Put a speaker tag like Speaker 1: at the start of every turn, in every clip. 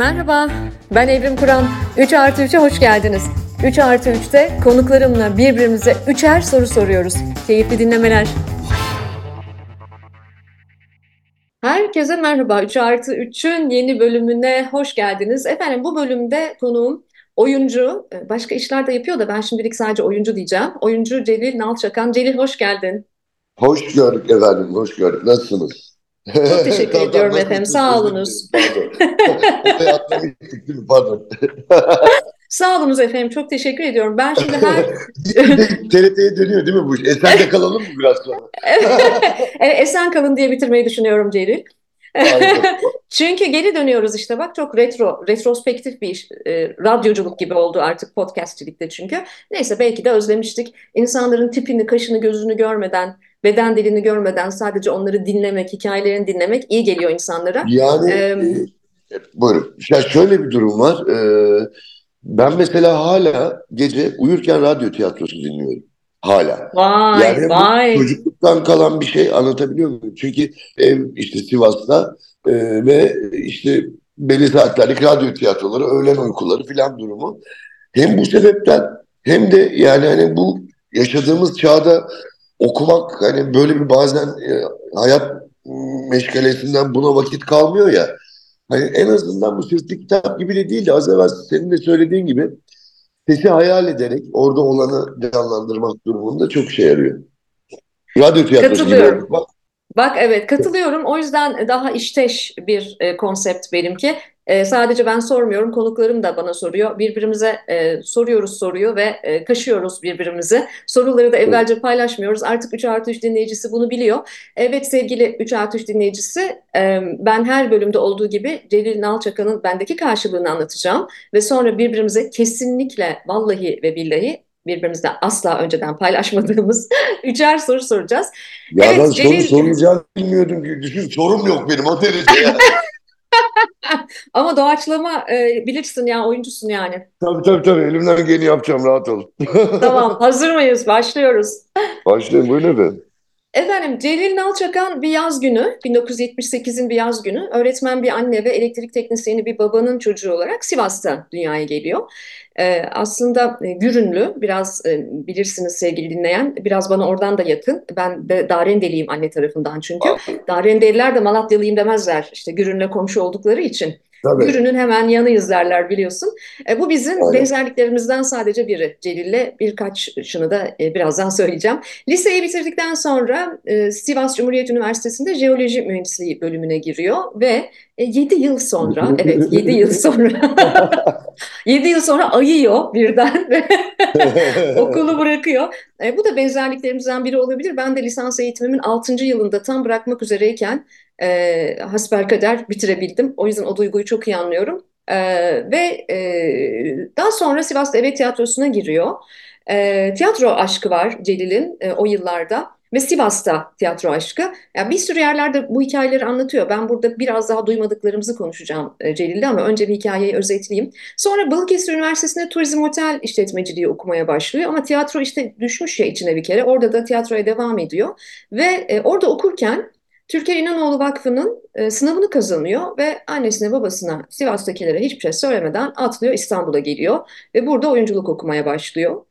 Speaker 1: Merhaba, ben Evrim Kur'an. 3 artı 3'e hoş geldiniz. 3 artı 3'te konuklarımla birbirimize üçer soru soruyoruz. Keyifli dinlemeler. Herkese merhaba. 3 artı 3'ün yeni bölümüne hoş geldiniz. Efendim bu bölümde konuğum oyuncu, başka işler de yapıyor da ben şimdilik sadece oyuncu diyeceğim. Oyuncu Celil Nalçakan. Celil hoş geldin.
Speaker 2: Hoş gördük efendim, hoş gördük. Nasılsınız?
Speaker 1: Çok teşekkür tamam, ediyorum tamam, efendim. Sağ olunuz.
Speaker 2: Pardon. Pardon.
Speaker 1: Sağ olunuz efendim. Çok teşekkür ediyorum. Ben şimdi her...
Speaker 2: TRT'ye dönüyor değil mi bu iş? Esen de kalalım mı biraz sonra?
Speaker 1: evet, esen kalın diye bitirmeyi düşünüyorum Celil. Çünkü geri dönüyoruz işte bak çok retro, retrospektif bir iş. E, radyoculuk gibi oldu artık podcastçilikte çünkü. Neyse belki de özlemiştik. İnsanların tipini, kaşını, gözünü görmeden beden dilini görmeden sadece onları dinlemek, hikayelerini dinlemek iyi geliyor insanlara.
Speaker 2: Yani ee, e, buyurun. Ya şöyle bir durum var. Ee, ben mesela hala gece uyurken radyo tiyatrosu dinliyorum. Hala.
Speaker 1: Vay yani vay.
Speaker 2: Çocukluktan kalan bir şey anlatabiliyor muyum? Çünkü ev işte Sivas'ta e, ve işte belli saatlerdeki radyo tiyatroları, öğlen uykuları filan durumu. Hem bu sebepten hem de yani hani bu yaşadığımız çağda okumak hani böyle bir bazen e, hayat meşgalesinden buna vakit kalmıyor ya. Hani en azından bu sırtlı kitap gibi de değil de az evvel senin de söylediğin gibi sesi hayal ederek orada olanı canlandırmak durumunda çok şey yarıyor. Radyo tiyatrosu
Speaker 1: gibi Bak. Bak evet katılıyorum. O yüzden daha işteş bir e, konsept benimki. E, sadece ben sormuyorum, konuklarım da bana soruyor. Birbirimize e, soruyoruz soruyu ve e, kaşıyoruz birbirimizi. Soruları da evvelce paylaşmıyoruz. Artık 3 artı 3 dinleyicisi bunu biliyor. Evet sevgili 3 artı 3 dinleyicisi, e, ben her bölümde olduğu gibi Celil Nalçakan'ın bendeki karşılığını anlatacağım. Ve sonra birbirimize kesinlikle vallahi ve billahi birbirimizle asla önceden paylaşmadığımız üçer soru soracağız.
Speaker 2: Ya evet, ben Celil... soru soracağını bilmiyordum ki. Düşün sorum yok benim o derece ya.
Speaker 1: Ama doğaçlama e, bilirsin ya oyuncusun yani.
Speaker 2: Tabii tabii tabii elimden geleni yapacağım rahat ol.
Speaker 1: tamam hazır mıyız? Başlıyoruz.
Speaker 2: Başlayın buyurun efendim.
Speaker 1: Efendim Celil Nalçakan bir yaz günü, 1978'in bir yaz günü öğretmen bir anne ve elektrik teknisyeni bir babanın çocuğu olarak Sivas'ta dünyaya geliyor. Ee, aslında e, Gürünlü, biraz e, bilirsiniz sevgili dinleyen, biraz bana oradan da yakın. Ben de Darendeliyim anne tarafından çünkü. Darendeliler de Malatyalıyım demezler işte Gürün'le komşu oldukları için. Tabii. Ürünün hemen yanıyız derler biliyorsun. E, bu bizim Aynen. benzerliklerimizden sadece biri. Celil'le birkaçını da e, birazdan söyleyeceğim. Liseyi bitirdikten sonra e, Sivas Cumhuriyet Üniversitesi'nde jeoloji mühendisliği bölümüne giriyor ve e, 7 yıl sonra, evet 7 yıl sonra, 7 yıl sonra ayıyor birden ve okulu bırakıyor. E, bu da benzerliklerimizden biri olabilir. Ben de lisans eğitimimin 6. yılında tam bırakmak üzereyken e, hasbelkader bitirebildim. O yüzden o duyguyu çok iyi anlıyorum. E, ve e, daha sonra Sivas Devlet Tiyatrosu'na giriyor. E, tiyatro aşkı var Celil'in e, o yıllarda ve Sivas'ta tiyatro aşkı. Yani bir sürü yerlerde bu hikayeleri anlatıyor. Ben burada biraz daha duymadıklarımızı konuşacağım e, ama önce bir hikayeyi özetleyeyim. Sonra Balıkesir Üniversitesi'nde turizm otel işletmeciliği okumaya başlıyor ama tiyatro işte düşmüş ya içine bir kere. Orada da tiyatroya devam ediyor ve e, orada okurken Türker İnanoğlu Vakfı'nın e, sınavını kazanıyor ve annesine babasına Sivas'takilere hiçbir şey söylemeden atlıyor İstanbul'a geliyor ve burada oyunculuk okumaya başlıyor.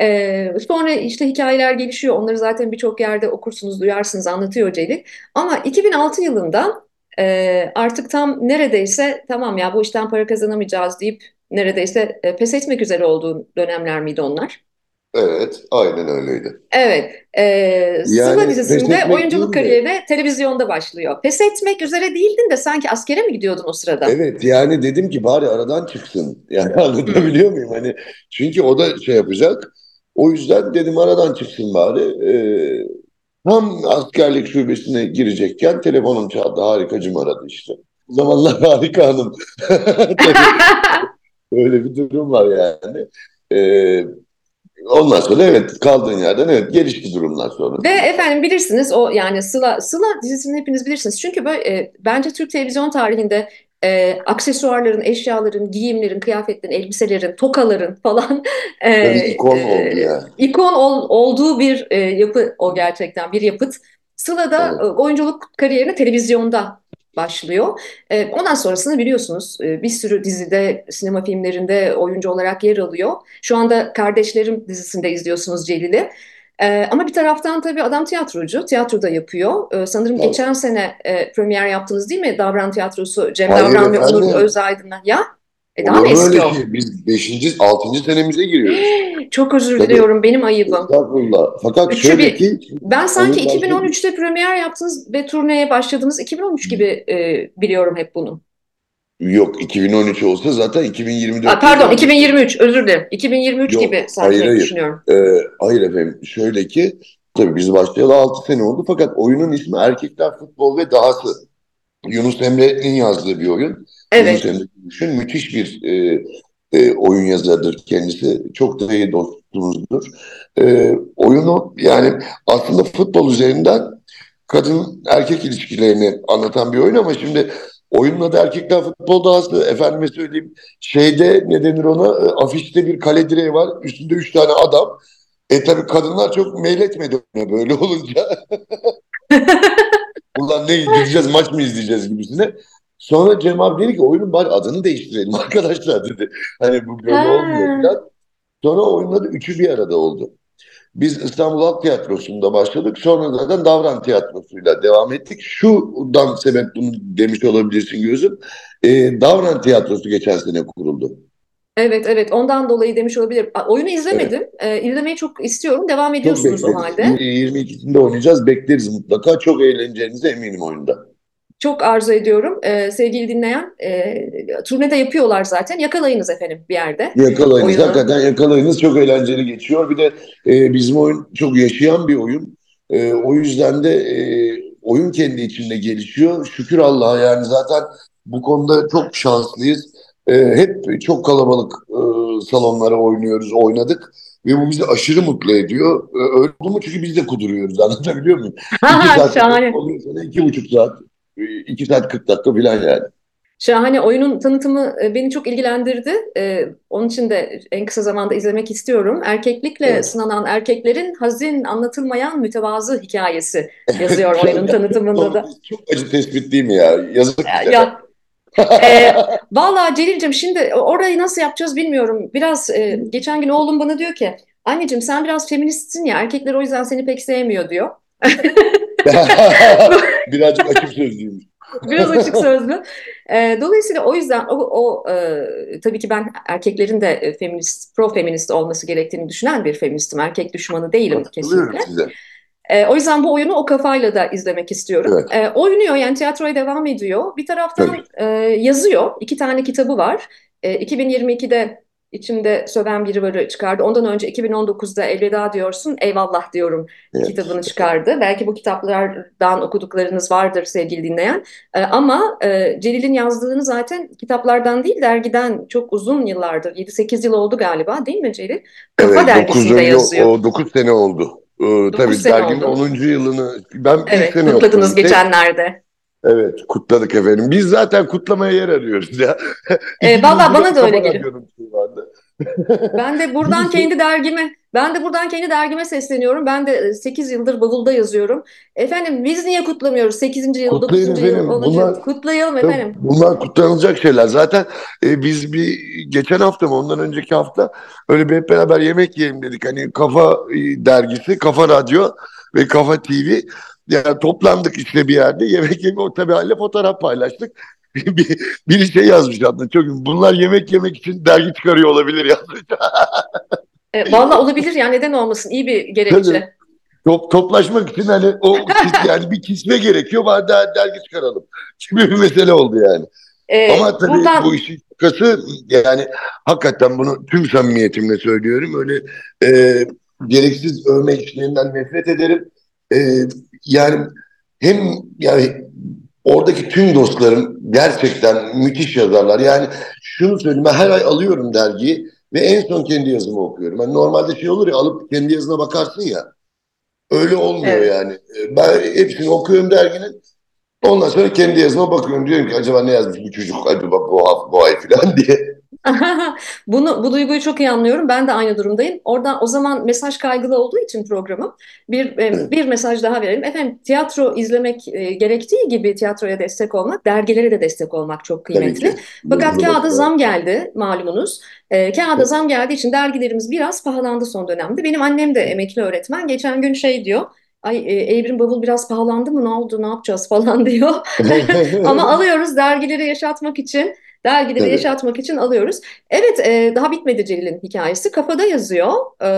Speaker 1: E, sonra işte hikayeler gelişiyor. Onları zaten birçok yerde okursunuz, duyarsınız, anlatıyor Celil. Ama 2006 yılında e, artık tam neredeyse tamam ya bu işten para kazanamayacağız deyip neredeyse e, pes etmek üzere olduğu dönemler miydi onlar?
Speaker 2: Evet, aynen öyleydi.
Speaker 1: Evet, e, yani, Sıla dizisinde oyunculuk kariyerine televizyonda başlıyor. Pes etmek üzere değildin de sanki askere mi gidiyordun o sırada?
Speaker 2: Evet, yani dedim ki bari aradan çıksın. Yani anlatabiliyor muyum? Hani çünkü o da şey yapacak. O yüzden dedim aradan çıksın bari. Ee, tam askerlik şubesine girecekken telefonum çaldı. Harikacım aradı işte. O zamanlar harika hanım. Öyle bir durum var yani. Ee, Ondan sonra evet kaldığın yerden evet gelişti durumlar sonra.
Speaker 1: Ve efendim bilirsiniz o yani Sıla Sıla dizisini hepiniz bilirsiniz. Çünkü böyle e, bence Türk televizyon tarihinde e, aksesuarların, eşyaların, giyimlerin, kıyafetlerin, elbiselerin, tokaların falan
Speaker 2: e, yani ikon e, oldu yani.
Speaker 1: İkon ol, olduğu bir e, yapı o gerçekten bir yapıt. Sıla da evet. oyunculuk kariyerini televizyonda başlıyor. E, ondan sonrasını biliyorsunuz e, bir sürü dizide, sinema filmlerinde oyuncu olarak yer alıyor. Şu anda Kardeşlerim dizisinde izliyorsunuz Celil'i. E, ama bir taraftan tabii adam tiyatrocu, tiyatroda yapıyor. E, sanırım
Speaker 2: Tabii.
Speaker 1: geçen sene e, premier yaptınız değil mi? Davran Tiyatrosu, Cem
Speaker 2: Hayır
Speaker 1: Davran ve
Speaker 2: efendim.
Speaker 1: Onur Özaydın'la. Ya? E, daha mı eski o?
Speaker 2: şey? Biz 5. 6. senemize giriyoruz.
Speaker 1: Çok özür
Speaker 2: Tabii.
Speaker 1: diliyorum, benim ayıbım.
Speaker 2: Estağfurullah. Fakat
Speaker 1: Üçü
Speaker 2: şöyle
Speaker 1: bir-
Speaker 2: ki
Speaker 1: Ben sanki
Speaker 2: Oyun başladı.
Speaker 1: 2013'te premier yaptınız ve turneye başladınız. 2013 gibi e, biliyorum hep bunu.
Speaker 2: yok 2013 olsa zaten 2024.
Speaker 1: Aa, pardon 2023 özür dilerim. 2023
Speaker 2: Yok,
Speaker 1: gibi sanki
Speaker 2: hayır, hayır.
Speaker 1: düşünüyorum.
Speaker 2: Ee, hayır efendim şöyle ki tabii biz başlayalı 6 sene oldu fakat oyunun ismi Erkekler Futbol ve Dahası. Yunus Emre'nin yazdığı bir oyun.
Speaker 1: Evet.
Speaker 2: Yunus Emre Gümüş'ün müthiş bir e, e, oyun yazarıdır kendisi. Çok da iyi dostumuzdur. E, oyunu yani aslında futbol üzerinden kadın erkek ilişkilerini anlatan bir oyun ama şimdi oyunun adı Erkekler Futbol Dahası. Efendime söyleyeyim şeyde ne denir ona E, afişte bir kale direği var. Üstünde üç tane adam. E tabii kadınlar çok meyletmedi böyle olunca. Ulan ne gideceğiz maç mı izleyeceğiz gibisine. Sonra Cem abi dedi ki oyunun bari adını değiştirelim arkadaşlar dedi. Hani bu böyle
Speaker 1: Ha.
Speaker 2: olmuyor falan. Sonra oyunun adı üçü bir arada oldu. Biz İstanbul Halk Tiyatrosu'nda başladık. Sonra zaten Davran Tiyatrosu'yla devam ettik. Şuradan sebep bunu demiş olabilirsin gözüm. Ee, Davran Tiyatrosu geçen sene kuruldu.
Speaker 1: Evet evet ondan dolayı demiş olabilirim. Aa, Oyunu izlemedim. E, izlemeyi çok istiyorum. Devam ediyorsunuz o halde.
Speaker 2: 22'sinde oynayacağız. Bekleriz mutlaka. Çok eğleneceğinize eminim oyunda.
Speaker 1: Çok arzu ediyorum. E, sevgili dinleyen e, turnede yapıyorlar zaten. Yakalayınız efendim bir yerde.
Speaker 2: Yakalayınız.
Speaker 1: Oyunu.
Speaker 2: Hakikaten yakalayınız. Çok eğlenceli geçiyor. Bir de e, bizim oyun çok yaşayan bir oyun. E, o yüzden de e, oyun kendi içinde gelişiyor. Şükür Allah'a yani zaten bu konuda çok şanslıyız. E, hep çok kalabalık e, salonlara oynuyoruz, oynadık. Ve bu bizi aşırı mutlu ediyor. E, öyle oldu mu çünkü biz de kuduruyoruz. Anlatabiliyor muyum? İki saat
Speaker 1: Şahane.
Speaker 2: sana iki buçuk saat. e, iki saat 40 dakika falan yani.
Speaker 1: Şahane oyunun tanıtımı e, beni çok ilgilendirdi. E, onun için de en kısa zamanda izlemek istiyorum. Erkeklikle
Speaker 2: Evet.
Speaker 1: sınanan erkeklerin hazin, anlatılmayan mütevazı hikayesi yazıyor oyunun tanıtımında da.
Speaker 2: Çok acı tespit değil mi ya? Yazık bize.
Speaker 1: Ya, e, vallahi Celil'cim şimdi orayı nasıl yapacağız bilmiyorum. Biraz e, geçen gün oğlum bana diyor ki anneciğim sen biraz feministsin ya erkekler o yüzden seni pek sevmiyor diyor.
Speaker 2: Birazcık açık sözlüymüş.
Speaker 1: Biraz açık sözlü. E, dolayısıyla o yüzden o, o e, tabii ki ben erkeklerin de e, feminist, pro feminist olması gerektiğini düşünen bir feministim. Erkek düşmanı değilim kesinlikle.
Speaker 2: size.
Speaker 1: E, o yüzden bu oyunu o kafayla da izlemek istiyorum.
Speaker 2: Evet.
Speaker 1: E, oynuyor yani tiyatroya devam ediyor. Bir taraftan
Speaker 2: Tabii.
Speaker 1: e, yazıyor. İki tane kitabı var. E, 2022'de içimde söven biri varı çıkardı. Ondan önce 2019'da Elveda diyorsun, Eyvallah diyorum
Speaker 2: Evet.
Speaker 1: kitabını çıkardı. Belki bu kitaplardan okuduklarınız vardır sevgili dinleyen. E, ama e, Celil'in yazdığını zaten kitaplardan değil dergiden çok uzun yıllardır, 7-8 yıl oldu galiba değil mi Celil? Kafa
Speaker 2: Evet,
Speaker 1: dergisinde
Speaker 2: 9
Speaker 1: yazıyor.
Speaker 2: o 9 sene oldu. Ee, tabii derginin
Speaker 1: oldu.
Speaker 2: 10. yılını ben
Speaker 1: Evet, kutladınız
Speaker 2: okudum.
Speaker 1: geçenlerde.
Speaker 2: Evet, kutladık efendim. Biz zaten kutlamaya yer arıyoruz ya.
Speaker 1: E, valla bana da öyle geliyor.
Speaker 2: Vardı.
Speaker 1: Ben de buradan kendi dergime, ben de buradan kendi dergime sesleniyorum. Ben de 8 yıldır bavulda yazıyorum. Efendim biz niye kutlamıyoruz? 8. yıl,
Speaker 2: Kutlayın
Speaker 1: 9. yıl,
Speaker 2: efendim.
Speaker 1: 10.
Speaker 2: Bunlar-
Speaker 1: yıl. Kutlayalım efendim.
Speaker 2: Bunlar kutlanılacak şeyler. Zaten e, biz bir geçen hafta mı ondan önceki hafta öyle bir hep beraber yemek yiyelim dedik. Hani Kafa e, dergisi, Kafa Radyo ve Kafa TV. Yani toplandık işte bir yerde yemek yemek tabii haliyle fotoğraf paylaştık. bir, biri şey yazmış hatta çok bunlar yemek yemek için dergi çıkarıyor olabilir yazmış.
Speaker 1: E, valla olabilir ya neden olmasın? İyi bir gerekçe.
Speaker 2: Top, toplaşmak için hani o yani bir kisme gerekiyor bari der, dergi çıkaralım. Gibi bir mesele oldu yani.
Speaker 1: E,
Speaker 2: Ama tabii
Speaker 1: buradan
Speaker 2: bu işin şakası yani hakikaten bunu tüm samimiyetimle söylüyorum. Öyle e, gereksiz övme işlerinden nefret ederim. E, yani hem yani oradaki tüm dostlarım gerçekten müthiş yazarlar. Yani şunu söyleyeyim ben her ay alıyorum dergiyi ve en son kendi yazımı okuyorum. Yani normalde şey olur ya alıp kendi yazına bakarsın ya. Öyle olmuyor
Speaker 1: Evet.
Speaker 2: yani. E, Ben hepsini okuyorum derginin. Ondan sonra kendi yazıma bakıyorum. Diyorum ki acaba ne yazmış bu çocuk acaba bu, haf- bu ay falan diye.
Speaker 1: Bunu, bu duyguyu çok iyi anlıyorum. Ben de aynı durumdayım. Orada o zaman mesaj kaygılı olduğu için programım bir e, bir mesaj daha verelim. Efendim tiyatro izlemek e, gerektiği gibi tiyatroya destek olmak, dergilere de destek olmak çok kıymetli. Fakat kağıda zam geldi malumunuz. E, kağıda zam geldiği için dergilerimiz biraz pahalandı son dönemde. Benim annem de emekli öğretmen. Geçen gün şey diyor. Ay e, Evrim Bavul biraz pahalandı mı ne oldu ne yapacağız falan diyor. Ama alıyoruz dergileri yaşatmak için. Dergileri evet. yaşatmak için alıyoruz. Evet, e, daha bitmedi Celil'in hikayesi. Kafada yazıyor e,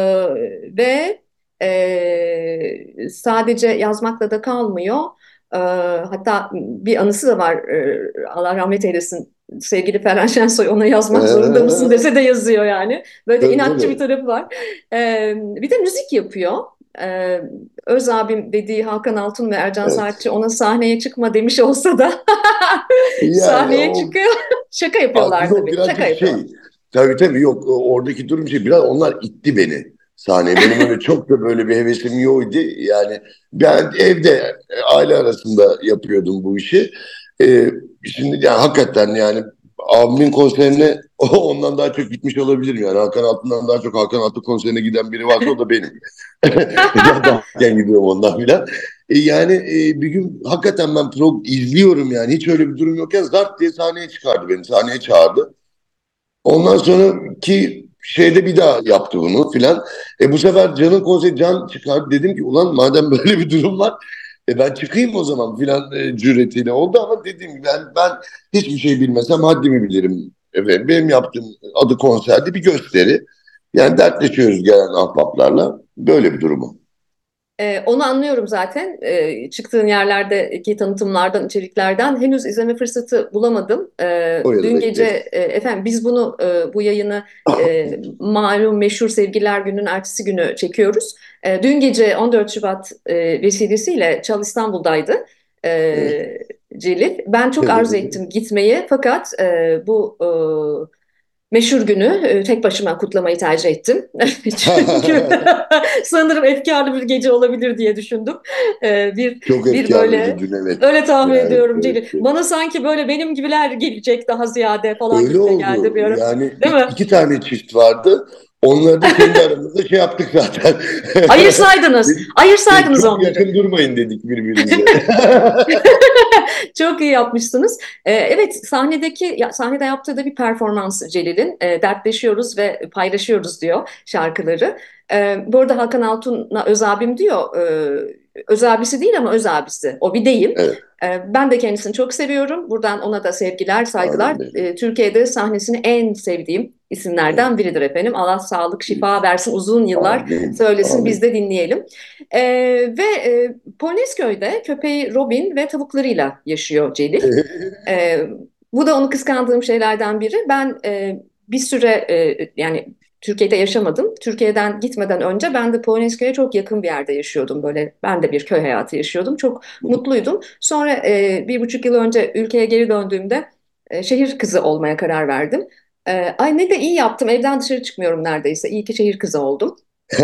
Speaker 1: ve e, sadece yazmakla da kalmıyor. E, hatta bir anısı da var. E, Allah rahmet eylesin. Sevgili Ferhan Şensoy ona yazmak zorunda mısın dese de yazıyor yani. Böyle evet, inatçı bir tarafı var. E, bir de müzik yapıyor. Ee, öz abim dediği Hakan Altun ve Ercan evet. Saatçi ona sahneye çıkma demiş olsa da yani sahneye o, çıkıyor. Şaka yapıyorlar tabii. Şaka şey, yapıyorlar.
Speaker 2: Tabii tabii yok oradaki durum şey biraz onlar itti beni sahneye. Benim öyle çok da böyle bir hevesim yoktu. Yani ben evde aile arasında yapıyordum bu işi. Ee, şimdi yani hakikaten yani abimin konserine ondan daha çok gitmiş olabilirim yani. Hakan Altun'dan daha çok Hakan Altun konserine giden biri varsa o da benim. ya daha gidiyorum ondan filan. E yani e, bir gün hakikaten ben pro izliyorum yani. Hiç öyle bir durum yokken zart diye sahneye çıkardı beni. Sahneye çağırdı. Ondan sonra ki şeyde bir daha yaptı bunu filan. E bu sefer Can'ın konseri Can çıkardı. Dedim ki ulan madem böyle bir durum var e ben çıkayım o zaman filan e, cüretiyle oldu ama dediğim gibi ben, ben hiçbir şey bilmesem haddimi bilirim. Evet, benim yaptığım adı konserde bir gösteri. Yani dertleşiyoruz gelen ahbaplarla. Böyle bir durumu.
Speaker 1: Ee, onu anlıyorum zaten. Ee, çıktığın yerlerdeki tanıtımlardan, içeriklerden henüz izleme fırsatı bulamadım. Ee, dün gece e, efendim biz bunu e, bu yayını e, malum meşhur Sevgililer Günü'nün ertesi günü çekiyoruz. E, dün gece 14 Şubat e, vesilesiyle Çal İstanbul'daydı. E, evet. Celil. Ben çok arzu ettim gitmeyi fakat e, bu e, meşhur günü e, tek başıma kutlamayı tercih ettim. Çünkü sanırım efkarlı bir gece olabilir diye düşündüm.
Speaker 2: E, bir Çok bir böyle dün, evet.
Speaker 1: öyle tahmin yani, ediyorum Celil. Evet. Bana sanki böyle benim gibiler gelecek daha ziyade falan öyle oldu. geldi bir ara.
Speaker 2: Yani Değil mi? iki tane çift vardı. Onları da kendi aramızda şey yaptık zaten.
Speaker 1: Ayırsaydınız. Ayırsaydınız
Speaker 2: Çok onları. yakın durmayın dedik birbirimize.
Speaker 1: Çok iyi yapmışsınız. Ee, evet sahnedeki ya, sahnede yaptığı da bir performans Celil'in. E, dertleşiyoruz ve paylaşıyoruz diyor şarkıları. E, bu arada Hakan Altun'a öz abim diyor. E, öz abisi değil ama öz abisi. O bir deyim. Evet. E, ben de kendisini çok seviyorum. Buradan ona da sevgiler, saygılar. E, Türkiye'de sahnesini en sevdiğim isimlerden biridir efendim. Allah sağlık, şifa versin, uzun yıllar Amin. söylesin, Amin. biz de dinleyelim. E, ve e, Polonezköy'de köpeği Robin ve tavuklarıyla yaşıyor Celil. e, bu da onu kıskandığım şeylerden biri. Ben e, bir süre e, yani Türkiye'de yaşamadım. Türkiye'den gitmeden önce ben de Polonezköy'e çok yakın bir yerde yaşıyordum. Böyle ben de bir köy hayatı yaşıyordum. Çok mutluydum. Sonra e, bir buçuk yıl önce ülkeye geri döndüğümde e, şehir kızı olmaya karar verdim. E, ay ne de iyi yaptım. Evden dışarı çıkmıyorum neredeyse. İyi ki şehir kızı oldum.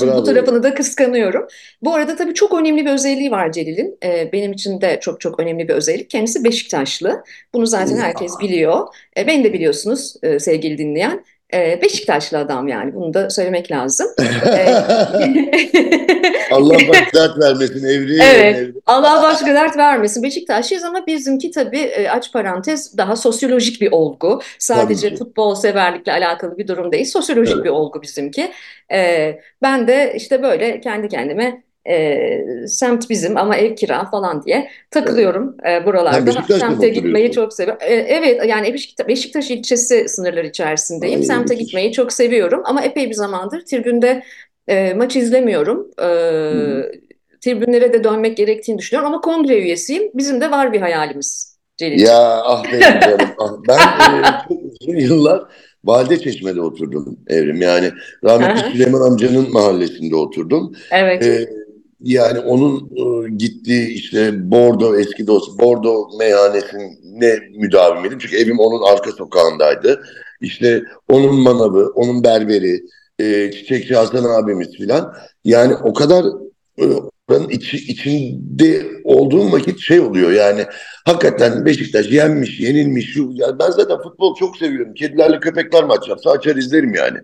Speaker 1: bu tarafını da kıskanıyorum. Bu arada tabii çok önemli bir özelliği var Celil'in. Ee, benim için de çok çok önemli bir özellik. Kendisi Beşiktaşlı. Bunu zaten herkes biliyor. Ee, beni de biliyorsunuz e, sevgili dinleyen. Ee, Beşiktaşlı adam yani bunu da söylemek lazım. Ee,
Speaker 2: Allah başka dert vermesin evri.
Speaker 1: Evet evri. Allah başka dert vermesin. Beşiktaşlıyız ama bizimki tabii e, aç parantez daha sosyolojik bir olgu. Sadece futbol severlikle alakalı bir durum değil. Sosyolojik evet. bir olgu bizimki. Ee, ben de işte böyle kendi kendime e, semt bizim ama ev kira falan diye takılıyorum e, buralarda. Semte gitmeyi çok seviyorum. E, evet yani Beşiktaş, Beşiktaş ilçesi sınırları içerisindeyim. Ay, Semte gitmeyi çok seviyorum ama epey bir zamandır tribünde e, maç izlemiyorum. E, tribünlere de dönmek gerektiğini düşünüyorum ama kongre üyesiyim. Bizim de var bir hayalimiz.
Speaker 2: Celil. Ya ah benim canım. ah. Ben e, çok uzun yıllar Valide Çeşme'de oturdum Evrim. Yani rahmetli Süleyman amcanın mahallesinde oturdum.
Speaker 1: Evet. Ee,
Speaker 2: yani onun e, gittiği işte Bordo eski dost Bordo meyhanesine müdavimiydim. Çünkü evim onun arka sokağındaydı. İşte onun manavı, onun berberi, e, Çiçekçi Hasan abimiz filan. Yani o kadar e, oranın içi, içinde olduğum vakit şey oluyor yani hakikaten Beşiktaş yenmiş, yenilmiş. Şu, yani ben zaten futbol çok seviyorum. Kedilerle köpekler maç yapsa açar izlerim yani.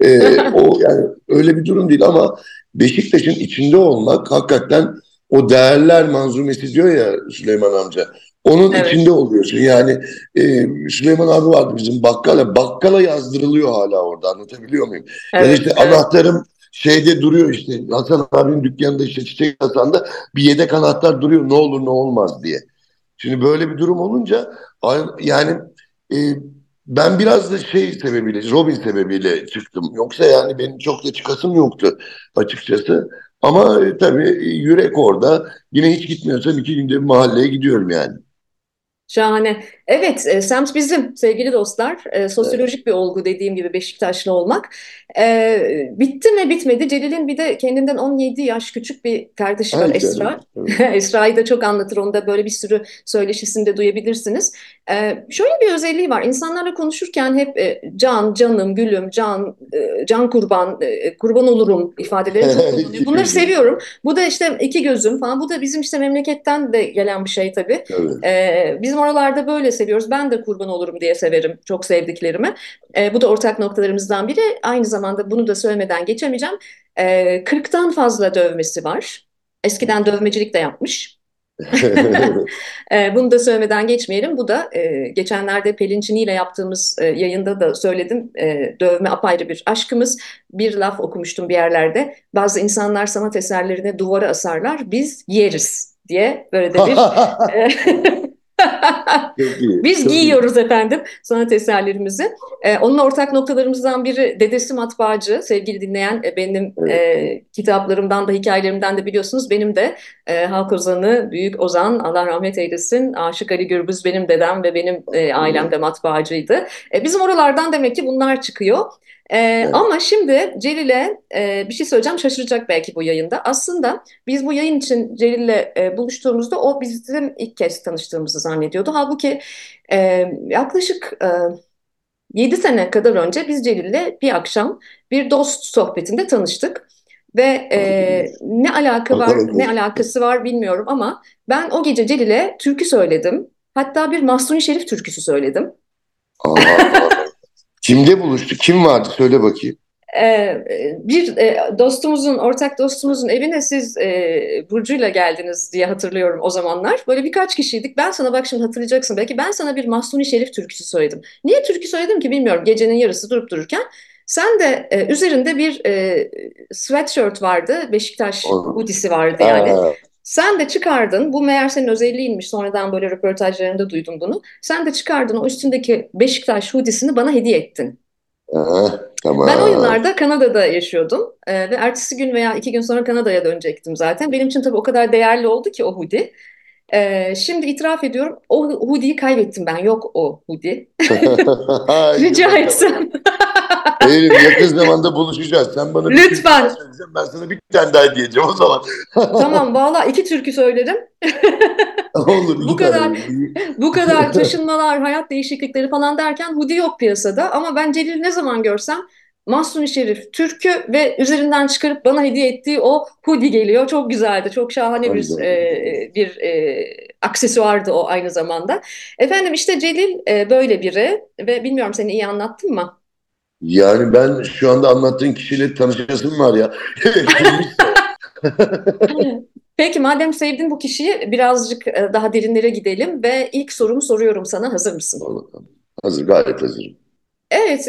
Speaker 2: Ee, o yani öyle bir durum değil ama Beşiktaş'ın içinde olmak hakikaten o değerler manzumesi diyor ya Süleyman amca. Onun evet. içinde oluyorsun. Yani e, Süleyman abi vardı bizim bakkala. Bakkala yazdırılıyor hala orada anlatabiliyor muyum? Evet, yani işte evet. anahtarım şeyde duruyor işte Hasan abinin dükkanında işte Çiçek Hasan'da bir yedek anahtar duruyor ne olur ne olmaz diye. Şimdi böyle bir durum olunca yani e, ben biraz da şey sebebiyle Robin sebebiyle çıktım. Yoksa yani benim çok da çıkasım yoktu açıkçası. Ama e, tabii yürek orada. Yine hiç gitmiyorsam iki günde bir mahalleye gidiyorum yani.
Speaker 1: Şahane. Evet, e, semt bizim sevgili dostlar. E, sosyolojik evet. bir olgu dediğim gibi Beşiktaşlı olmak. E, bitti mi bitmedi. Celil'in bir de kendinden 17 yaş küçük bir kardeşi var Esra. Esra'yı da çok anlatır. Onu da böyle bir sürü söyleşisinde duyabilirsiniz. E, şöyle bir özelliği var. İnsanlarla konuşurken hep e, can, canım, gülüm, can, e, can kurban, e, kurban olurum ifadeleri çok kullanıyor. Bunları seviyorum. Bu da işte iki gözüm falan. Bu da bizim işte memleketten de gelen bir şey tabii. Evet. E, bizim oralarda böyle seviyoruz. Ben de kurban olurum diye severim çok sevdiklerimi. E, bu da ortak noktalarımızdan biri. Aynı zamanda bunu da söylemeden geçemeyeceğim. E, 40'tan fazla dövmesi var. Eskiden dövmecilik de yapmış. e, bunu da söylemeden geçmeyelim. Bu da e, geçenlerde Pelin ile yaptığımız e, yayında da söyledim. E, dövme apayrı bir aşkımız. Bir laf okumuştum bir yerlerde. Bazı insanlar sanat eserlerini duvara asarlar. Biz yeriz diye böyle de bir e, Biz giyiyoruz iyi. efendim sanat eserlerimizi. Ee, onun ortak noktalarımızdan biri dedesi matbaacı. Sevgili dinleyen e, benim evet. e, kitaplarımdan da hikayelerimden de biliyorsunuz. Benim de e, halk ozanı, büyük ozan Allah rahmet eylesin. Aşık Ali Gürbüz benim dedem ve benim e, ailem de matbaacıydı. E, bizim oralardan demek ki bunlar çıkıyor. Ee, evet. Ama şimdi Celil'e e, bir şey söyleyeceğim şaşıracak belki bu yayında. Aslında biz bu yayın için Celil'le e, buluştuğumuzda o bizim ilk kez tanıştığımızı zannediyordu. Halbuki e, yaklaşık e, 7 sene kadar önce biz Celil'le bir akşam bir dost sohbetinde tanıştık. Ve e, ne alaka var, ne alakası var bilmiyorum ama ben o gece Celil'e türkü söyledim. Hatta bir Mahsuni Şerif türküsü söyledim.
Speaker 2: Kimde buluştu? Kim vardı? Söyle bakayım.
Speaker 1: Ee, bir e, dostumuzun, ortak dostumuzun evine siz e, Burcu'yla geldiniz diye hatırlıyorum o zamanlar. Böyle birkaç kişiydik. Ben sana bak şimdi hatırlayacaksın belki ben sana bir Mahsuni Şerif türküsü söyledim. Niye türkü söyledim ki bilmiyorum. Gecenin yarısı durup dururken. Sen de e, üzerinde bir e, sweatshirt vardı. Beşiktaş hoodiesi vardı yani. Aa. Sen de çıkardın, bu meğer senin özelliğinmiş, sonradan böyle röportajlarında duydum bunu. Sen de çıkardın o üstündeki Beşiktaş hoodiesini bana hediye ettin.
Speaker 2: Aha, tamam.
Speaker 1: Ben o yıllarda Kanada'da yaşıyordum ee, ve ertesi gün veya iki gün sonra Kanada'ya dönecektim zaten. Benim için tabii o kadar değerli oldu ki o hoodie. Ee, şimdi itiraf ediyorum, o hoodie'yi kaybettim ben, yok o hoodie. Rica etsem.
Speaker 2: Eylül yakın zamanda buluşacağız. Sen bana
Speaker 1: Lütfen.
Speaker 2: bir söyleyeceğim. Ben sana bir tane daha diyeceğim o zaman.
Speaker 1: tamam valla iki türkü söylerim.
Speaker 2: Olur.
Speaker 1: bu kadar bu kadar taşınmalar, hayat değişiklikleri falan derken Hudi yok piyasada. Ama ben Celil ne zaman görsem Mahsuni Şerif türkü ve üzerinden çıkarıp bana hediye ettiği o hoodie geliyor. Çok güzeldi. Çok şahane bir e, bir e, aksesuardı o aynı zamanda. Efendim işte Celil e, böyle biri ve bilmiyorum seni iyi anlattım mı?
Speaker 2: Yani ben şu anda anlattığın kişiyle tanışasım var ya.
Speaker 1: Peki madem sevdin bu kişiyi birazcık e, daha derinlere gidelim ve ilk sorumu soruyorum sana. Hazır mısın?
Speaker 2: Hazır, gayet hazırım.
Speaker 1: Evet,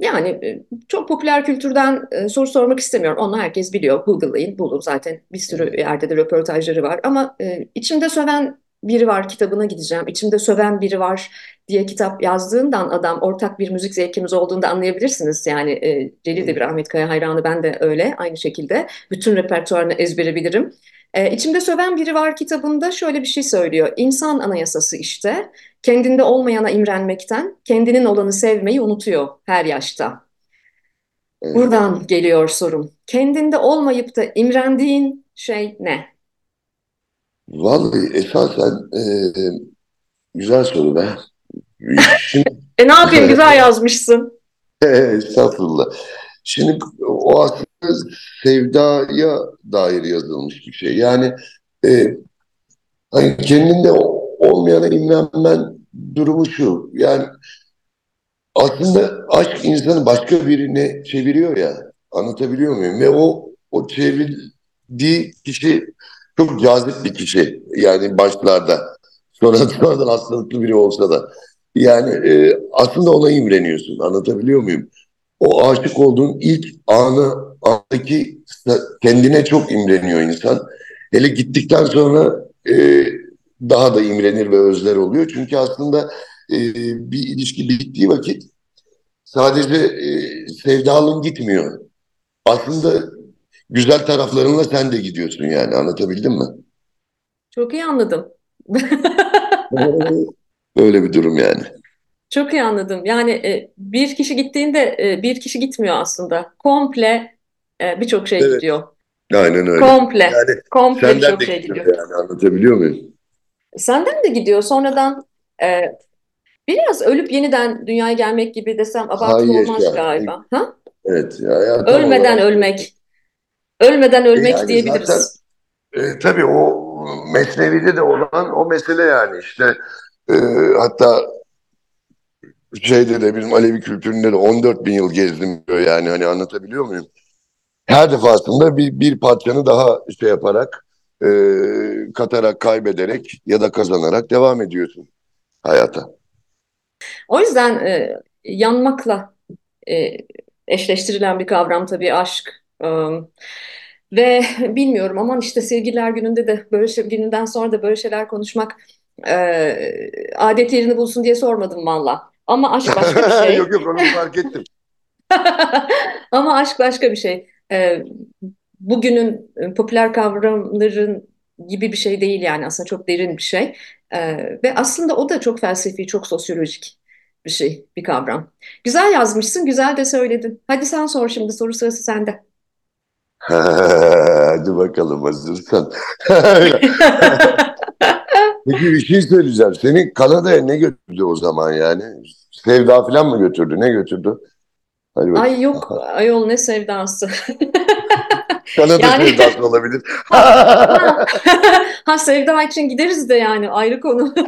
Speaker 1: yani e, çok popüler kültürden e, soru sormak istemiyorum. Onu herkes biliyor. Google'layın, bulun zaten. Bir sürü yerde de röportajları var. Ama içimde söven biri var kitabına gideceğim. İçimde söven biri var diye kitap yazdığından adam ortak bir müzik zevkimiz olduğunu da anlayabilirsiniz. Yani e, Celil de bir Ahmet Kaya hayranı ben de öyle aynı şekilde. Bütün repertuarını ezbere bilirim. E, İçimde Söven Biri Var kitabında şöyle bir şey söylüyor. İnsan anayasası işte kendinde olmayana imrenmekten kendinin olanı sevmeyi unutuyor her yaşta. Buradan geliyor sorum. Kendinde olmayıp da imrendiğin şey ne?
Speaker 2: Vallahi esasen e, güzel soru be.
Speaker 1: e ne yapayım güzel yazmışsın.
Speaker 2: Estağfurullah. Şimdi o aslında sevdaya dair yazılmış bir şey. Yani e, hani kendinde olmayana imrenmen durumu şu. Yani aslında aşk insanı başka birine çeviriyor ya. Anlatabiliyor muyum? Ve o o çevirdiği kişi çok cazip bir kişi. Yani başlarda. Sonra sonradan hastalıklı biri olsa da. Yani e, aslında ona imreniyorsun. Anlatabiliyor muyum? O aşık olduğun ilk anı, andaki kendine çok imreniyor insan. Hele gittikten sonra e, daha da imrenir ve özler oluyor. Çünkü aslında e, bir ilişki bittiği vakit sadece e, sevdalın gitmiyor. Aslında güzel taraflarınla sen de gidiyorsun yani anlatabildim mi?
Speaker 1: Çok iyi anladım.
Speaker 2: Öyle bir durum yani.
Speaker 1: Çok iyi anladım. Yani e, bir kişi gittiğinde e, bir kişi gitmiyor aslında. Komple e, birçok şey
Speaker 2: Evet.
Speaker 1: gidiyor.
Speaker 2: Aynen öyle.
Speaker 1: Komple.
Speaker 2: Yani
Speaker 1: Komple
Speaker 2: senden
Speaker 1: birçok
Speaker 2: de
Speaker 1: şey
Speaker 2: gidiyor
Speaker 1: gidiyor.
Speaker 2: yani anlatabiliyor muyum?
Speaker 1: Senden de gidiyor. Sonradan e, biraz ölüp yeniden dünyaya gelmek gibi desem abartılı olmaz
Speaker 2: yaşa.
Speaker 1: galiba. Ha?
Speaker 2: Evet ya, ya tam
Speaker 1: Ölmeden
Speaker 2: olarak.
Speaker 1: ölmek. Ölmeden ölmek
Speaker 2: yani zaten
Speaker 1: diyebiliriz.
Speaker 2: e, tabii o Mesnevi'de de olan o mesele yani işte e, hatta şeyde de bizim Alevi kültüründe de 14 bin yıl gezdim diyor yani hani anlatabiliyor muyum? Her defasında bir, bir parçanı daha şey yaparak e, katarak kaybederek ya da kazanarak devam ediyorsun hayata.
Speaker 1: O yüzden e, yanmakla e, eşleştirilen bir kavram tabii aşk. E, ve bilmiyorum aman işte sevgililer gününde de böyle şey, gününden sonra da böyle şeyler konuşmak e, adet yerini bulsun diye sormadım valla. Ama aşk başka bir şey.
Speaker 2: Yok yok onu fark ettim.
Speaker 1: Ama aşk başka bir şey. E, bugünün e, popüler kavramların gibi bir şey değil yani aslında çok derin bir şey. E, ve aslında o da çok felsefi, çok sosyolojik bir şey, bir kavram. Güzel yazmışsın, güzel de söyledin. Hadi sen sor şimdi, soru sırası sende.
Speaker 2: Hadi bakalım hazırsan. Peki bir şey söyleyeceğim. Seni Kanada'ya ne götürdü o zaman yani? Sevda falan mı götürdü? Ne götürdü? Hadi bakayım.
Speaker 1: Ay yok, ayol ne sevdası.
Speaker 2: Kanada
Speaker 1: Yani-
Speaker 2: sevdası olabilir.
Speaker 1: ha, ha, sevda için gideriz de yani ayrı konu.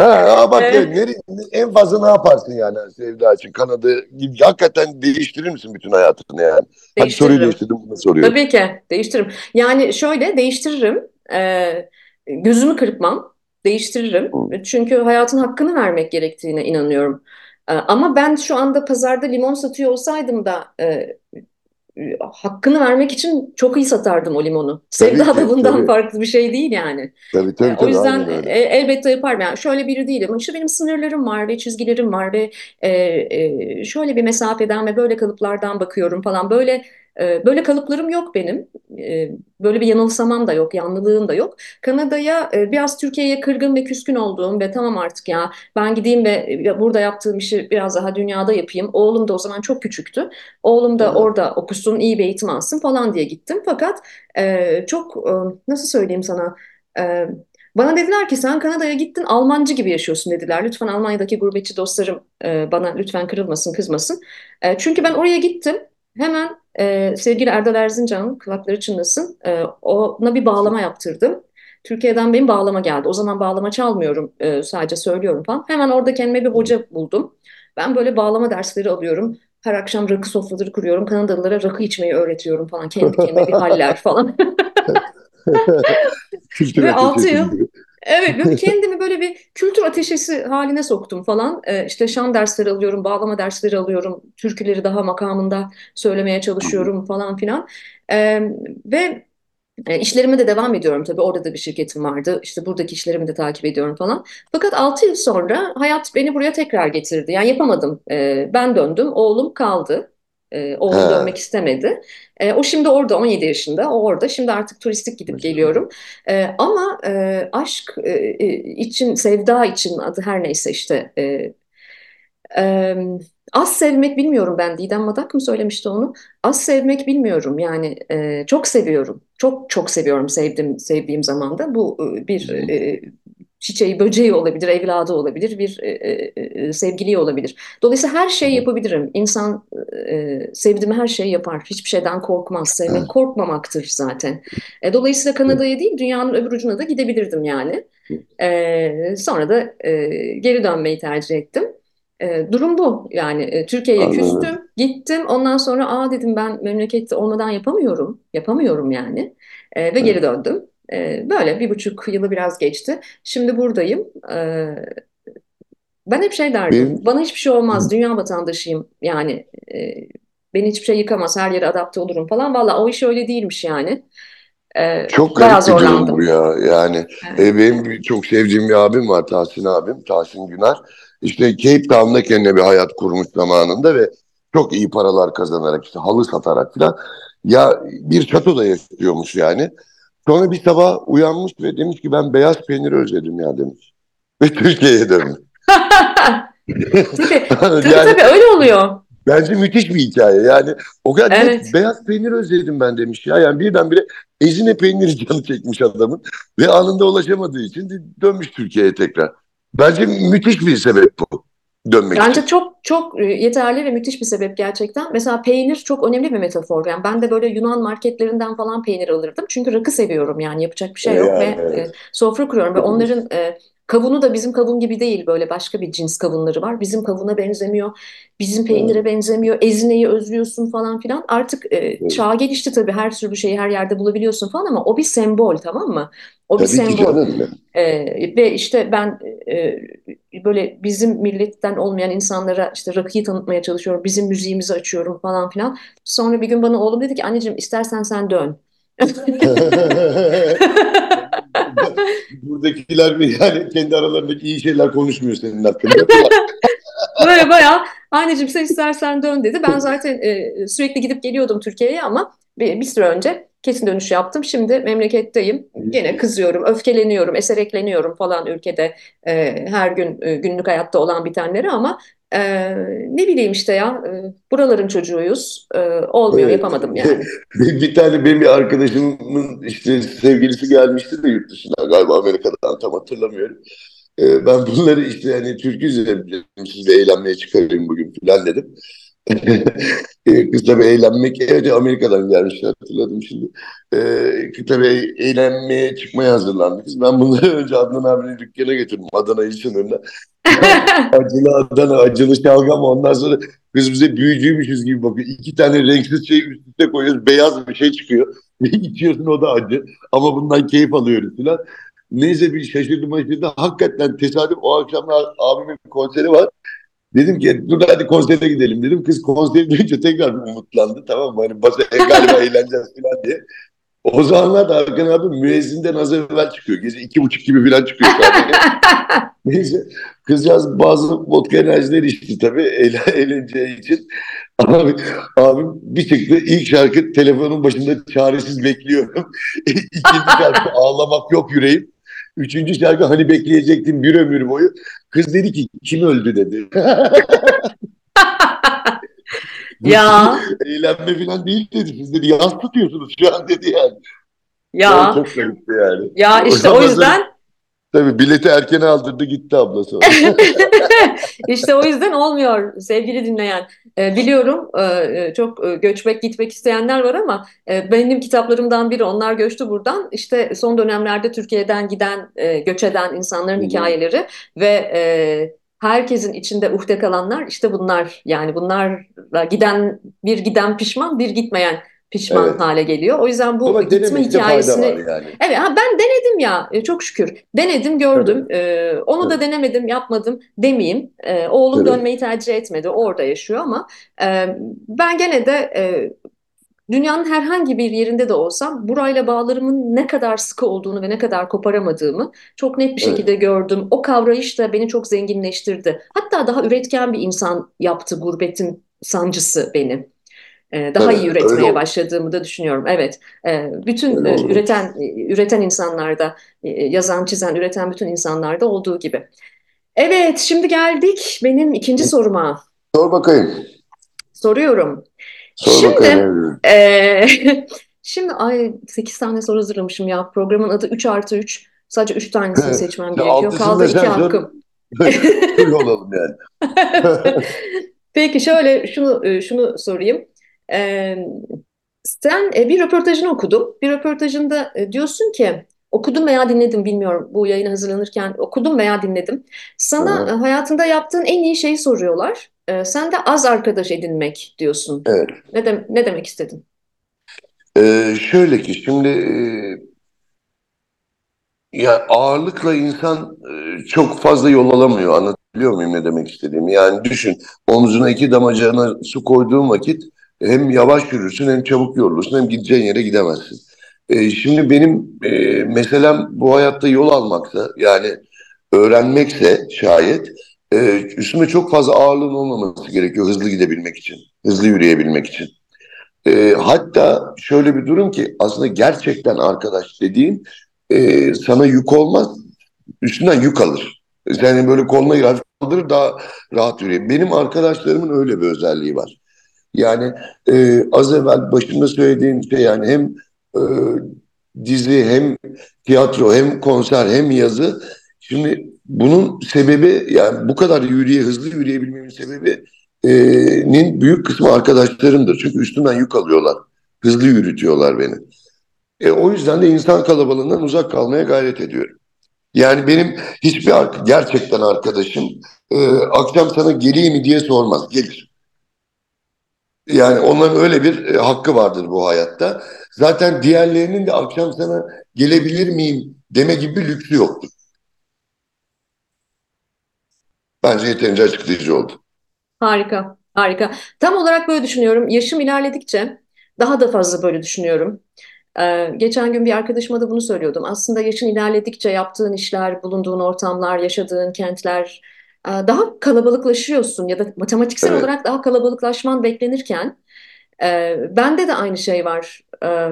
Speaker 2: Ha, bak
Speaker 1: Evet.
Speaker 2: ya, nere- en fazla ne yaparsın yani sevda için? Kanada gibi hakikaten değiştirir misin bütün hayatını yani? Hadi soruyu değiştirdim bunu soruyorum.
Speaker 1: Tabii ki değiştiririm. Yani şöyle değiştiririm. Ee, gözümü kırpmam. Değiştiririm. Çünkü hayatın hakkını vermek gerektiğine inanıyorum. Ee, ama ben şu anda pazarda limon satıyor olsaydım da e, e, hakkını vermek için çok iyi satardım o limonu.
Speaker 2: Tabii
Speaker 1: Sevda da bundan
Speaker 2: tabii.
Speaker 1: farklı bir şey değil yani.
Speaker 2: Tabii tabii
Speaker 1: E, o
Speaker 2: tabii
Speaker 1: yüzden e, elbette yaparım. Yani şöyle biri değilim. İşte benim sınırlarım var ve çizgilerim var ve e, e, şöyle bir mesafeden ve böyle kalıplardan bakıyorum falan. Böyle e, böyle kalıplarım yok benim. E, böyle bir yanılsamam da yok, yanlılığım da yok. Kanada'ya e, biraz Türkiye'ye kırgın ve küskün olduğum ve tamam artık ya ben gideyim ve burada yaptığım işi biraz daha dünyada yapayım. Oğlum da o zaman çok küçüktü. Oğlum da orada okusun, iyi bir eğitim alsın falan diye gittim. Fakat e, çok e, nasıl söyleyeyim sana? Bana dediler ki sen Kanada'ya gittin Almancı gibi yaşıyorsun dediler. Lütfen Almanya'daki gurbetçi dostlarım e, bana lütfen kırılmasın, kızmasın. E, çünkü ben oraya gittim. Hemen e, sevgili Erdal Erzincan'ın kulakları çınlasın. E, ona bir bağlama yaptırdım. Türkiye'den benim bağlama geldi. O zaman bağlama çalmıyorum, e, sadece söylüyorum falan. Hemen orada kendime bir hoca buldum. Ben böyle bağlama dersleri alıyorum. Her akşam rakı sofraları kuruyorum. Kanadalılara rakı içmeyi öğretiyorum falan. Kendi kendime bir haller falan. Ve altı
Speaker 2: ateşi
Speaker 1: yıl
Speaker 2: gibi.
Speaker 1: Evet, böyle kendimi böyle bir kültür ateşesi haline soktum falan. Ee, işte şan dersleri alıyorum, bağlama dersleri alıyorum, türküleri daha makamında söylemeye çalışıyorum falan filan. Ee, ve e, işlerime de devam ediyorum tabii. Orada da bir şirketim vardı. İşte buradaki işlerimi de takip ediyorum falan. Fakat 6 yıl sonra hayat beni buraya tekrar getirdi. Yani yapamadım. Ee, ben döndüm, oğlum kaldı. Ee, oğlum
Speaker 2: Ha.
Speaker 1: dönmek istemedi. Ee, o şimdi orada 17 yaşında. O orada. Şimdi artık turistik gidip geliyorum. Ee, ama e, aşk e, e, için, sevda için adı her neyse işte. e, e, az sevmek bilmiyorum ben. Didem Madak mı söylemişti onu? Az sevmek bilmiyorum. Yani e, çok seviyorum. Çok çok seviyorum sevdiğim sevdiğim zaman da. Bu e, bir e, çiçeği, böceği olabilir, evladı olabilir, bir e, e, sevgili olabilir. Dolayısıyla her şeyi yapabilirim. İnsan e, sevdiğimi her şeyi yapar. Hiçbir şeyden korkmaz. Sevmek korkmamaktır zaten. E, dolayısıyla Kanada'ya değil, dünyanın öbür ucuna da gidebilirdim yani. E, sonra da e, geri dönmeyi tercih ettim. E, durum bu. Yani e, Türkiye'ye küstüm, gittim. Ondan sonra aa dedim ben memlekette olmadan yapamıyorum. Yapamıyorum yani. E, ve geri döndüm. E, böyle bir buçuk yılı biraz geçti. Şimdi buradayım. E, ben hep şey derdim. Benim... Bana hiçbir şey olmaz. Dünya vatandaşıyım. Yani e, beni hiçbir şey yıkamaz. Her yere adapte olurum falan. Valla o iş öyle değilmiş yani.
Speaker 2: Ee, çok garip bir durum bu ya. Yani evet. e, benim çok sevdiğim bir abim var Tahsin abim. Tahsin Güner. İşte Cape Town'da kendine bir hayat kurmuş zamanında ve çok iyi paralar kazanarak işte halı satarak falan. Ya bir çatoda yaşıyormuş yani. Sonra bir sabah uyanmış ve demiş ki ben beyaz peyniri özledim ya demiş. Ve Türkiye'ye dönmüş.
Speaker 1: tabii, tabii, yani, tabii öyle oluyor.
Speaker 2: Bence müthiş bir hikaye. Yani o kadar evet. beyaz peynir özledim ben demiş ya. Yani birdenbire ezine peyniri canı çekmiş adamın. Ve anında ulaşamadığı için dönmüş Türkiye'ye tekrar. Bence müthiş bir sebep bu dönmek
Speaker 1: Bence için. çok çok e, yeterli ve müthiş bir sebep gerçekten. Mesela peynir çok önemli bir metafor. Yani ben de böyle Yunan marketlerinden falan peynir alırdım. Çünkü rakı seviyorum yani yapacak bir şey yok yani, ve evet. e, sofra kuruyorum ve onların e, Kavunu da bizim kavun gibi değil böyle başka bir cins kavunları var. Bizim kavuna benzemiyor, bizim peynire benzemiyor, ezineyi özlüyorsun falan filan. Artık e, evet. çağ gelişti tabii her türlü şeyi her yerde bulabiliyorsun falan ama o bir sembol tamam mı? O tabii bir sembol. Ee, ve işte ben e, böyle bizim milletten olmayan insanlara işte rakıyı tanıtmaya çalışıyorum. Bizim müziğimizi açıyorum falan filan. Sonra bir gün bana oğlum dedi ki anneciğim istersen sen dön.
Speaker 2: Buradakiler yani kendi aralarındaki iyi şeyler konuşmuyor senin hakkında.
Speaker 1: Böyle bayağı anneciğim sen istersen dön dedi. Ben zaten e, sürekli gidip geliyordum Türkiye'ye ama bir, bir süre önce kesin dönüş yaptım. Şimdi memleketteyim. Gene kızıyorum, öfkeleniyorum, eserekleniyorum falan ülkede e, her gün e, günlük hayatta olan bitenleri ama ee, ne bileyim işte ya e, buraların çocuğuyuz e, olmuyor evet. yapamadım yani.
Speaker 2: bir tane benim bir arkadaşımın işte sevgilisi gelmişti de yurt dışına galiba Amerika'dan tam hatırlamıyorum. Ee, ben bunları işte hani Türk üzerinde sizle eğlenmeye çıkarayım bugün falan dedim. Ee, kız tabii eğlenmek, evet Amerika'dan gelmiş hatırladım şimdi. Ee, kız tabii eğlenmeye çıkmaya hazırlandık. Ben bunları önce Adnan abinin dükkana getirdim Adana il sınırında. acılı Adana, acılı şalgam ondan sonra kız bize büyücüymüşüz gibi bakıyor. İki tane renksiz şey üst üste koyuyoruz, beyaz bir şey çıkıyor. Ve içiyorsun o da acı. Ama bundan keyif alıyoruz falan. Neyse bir şaşırdım şaşırdım. Hakikaten tesadüf o akşam abimin konseri var. Dedim ki dur hadi konsere gidelim dedim. Kız konseri duyunca tekrar umutlandı tamam mı? Hani basa galiba eğleneceğiz falan diye. O zamanlar da Hakan abi müezzinden az evvel çıkıyor. Gece iki buçuk gibi falan çıkıyor. Neyse kızcağız bazı vodka enerjiler içti tabii eğleneceği için. Abi, abim bir çıktı ilk şarkı telefonun başında çaresiz bekliyorum. İkinci şarkı ağlamak yok yüreğim. Üçüncü şarkı hani bekleyecektim bir ömür boyu. Kız dedi ki kim öldü dedi.
Speaker 1: ya.
Speaker 2: Eğlenme falan değil dedi. Siz dedi yaz tutuyorsunuz şu an dedi yani.
Speaker 1: Ya. Yani çok garipti yani. Ya işte o, o yüzden
Speaker 2: Tabii bileti erken aldırdı gitti ablası.
Speaker 1: İşte o yüzden olmuyor sevgili dinleyen. E, biliyorum e, e, çok e, göçmek gitmek isteyenler var ama e, benim kitaplarımdan biri onlar göçtü buradan. İşte son dönemlerde Türkiye'den giden e, göç eden insanların hmm. hikayeleri ve e, herkesin içinde uhde kalanlar işte bunlar. Yani bunlarla giden bir giden pişman bir gitmeyen pişman evet. hale geliyor. O yüzden bu Ama gitme hikayesini yani. Evet ha ben denedim ya e, çok şükür. Denedim, gördüm. Ee, onu evet. da denemedim, yapmadım demeyeyim. Ee, oğlum evet. dönmeyi tercih etmedi. Orada yaşıyor ama e, ben gene de e, dünyanın herhangi bir yerinde de olsam burayla bağlarımın ne kadar sıkı olduğunu ve ne kadar koparamadığımı çok net bir şekilde evet. gördüm. O kavrayış da beni çok zenginleştirdi. Hatta daha üretken bir insan yaptı gurbetin sancısı beni. Ee, daha evet, iyi üretmeye başladığımı da düşünüyorum. Evet, e, bütün öyle e, üreten üreten insanlarda, e, yazan, çizen, üreten bütün insanlarda olduğu gibi. Evet, şimdi geldik benim ikinci soruma.
Speaker 2: Sor bakayım.
Speaker 1: Soruyorum. Sor şimdi, bakayım. E, şimdi ay 8 tane soru hazırlamışım ya. Programın adı 3 artı 3. Sadece üç tanesini seçmem gerekiyor. Kaldı
Speaker 2: da
Speaker 1: iki
Speaker 2: sen sor.
Speaker 1: hakkım.
Speaker 2: Full olalım yani.
Speaker 1: Peki şöyle şunu şunu sorayım. Ee, sen e, bir röportajını okudum. Bir röportajında e, diyorsun ki okudum veya dinledim bilmiyorum bu yayına hazırlanırken okudum veya dinledim. Sana e,
Speaker 2: Aha,
Speaker 1: hayatında yaptığın en iyi şeyi soruyorlar. E, sen de az arkadaş edinmek diyorsun.
Speaker 2: Evet.
Speaker 1: Ne, dem- ne demek istedin?
Speaker 2: Ee, şöyle ki şimdi e, ya ağırlıkla insan e, çok fazla yol alamıyor. Anlatabiliyor muyum ne demek istediğimi? Yani düşün omzuna iki damacana su koyduğun vakit hem yavaş yürürsün hem çabuk yorulursun hem gideceğin yere gidemezsin. E, şimdi benim e, meselem bu hayatta yol almaksa yani öğrenmekse şayet e, üstüme çok fazla ağırlığın olmaması gerekiyor hızlı gidebilmek için, hızlı yürüyebilmek için. E, hatta şöyle bir durum ki aslında gerçekten arkadaş dediğin e, sana yük olmaz, üstünden yük alır. Yani böyle koluna hafif kaldırır daha rahat yürüyor. Benim arkadaşlarımın öyle bir özelliği var. Yani e, az evvel başında söylediğim şey yani hem e, dizi hem tiyatro hem konser hem yazı. Şimdi bunun sebebi yani bu kadar yürüye hızlı yürüyebilmemin sebebi e, nin büyük kısmı arkadaşlarımdır. Çünkü üstümden yük alıyorlar. Hızlı yürütüyorlar beni. E, o yüzden de insan kalabalığından uzak kalmaya gayret ediyorum. Yani benim hiçbir gerçekten arkadaşım e, akşam sana geleyim mi diye sormaz. Gelir. Yani onların öyle bir e, hakkı vardır bu hayatta. Zaten diğerlerinin de akşam sana gelebilir miyim deme gibi bir lüksü yoktur. Bence yeterince açıklayıcı oldu.
Speaker 1: Harika, harika. Tam olarak böyle düşünüyorum. Yaşım ilerledikçe daha da fazla böyle düşünüyorum. Ee, geçen gün bir arkadaşıma da bunu söylüyordum. Aslında yaşın ilerledikçe yaptığın işler, bulunduğun ortamlar, yaşadığın kentler daha kalabalıklaşıyorsun ya da matematiksel
Speaker 2: Evet,
Speaker 1: olarak daha kalabalıklaşman beklenirken e, bende de aynı şey var. E,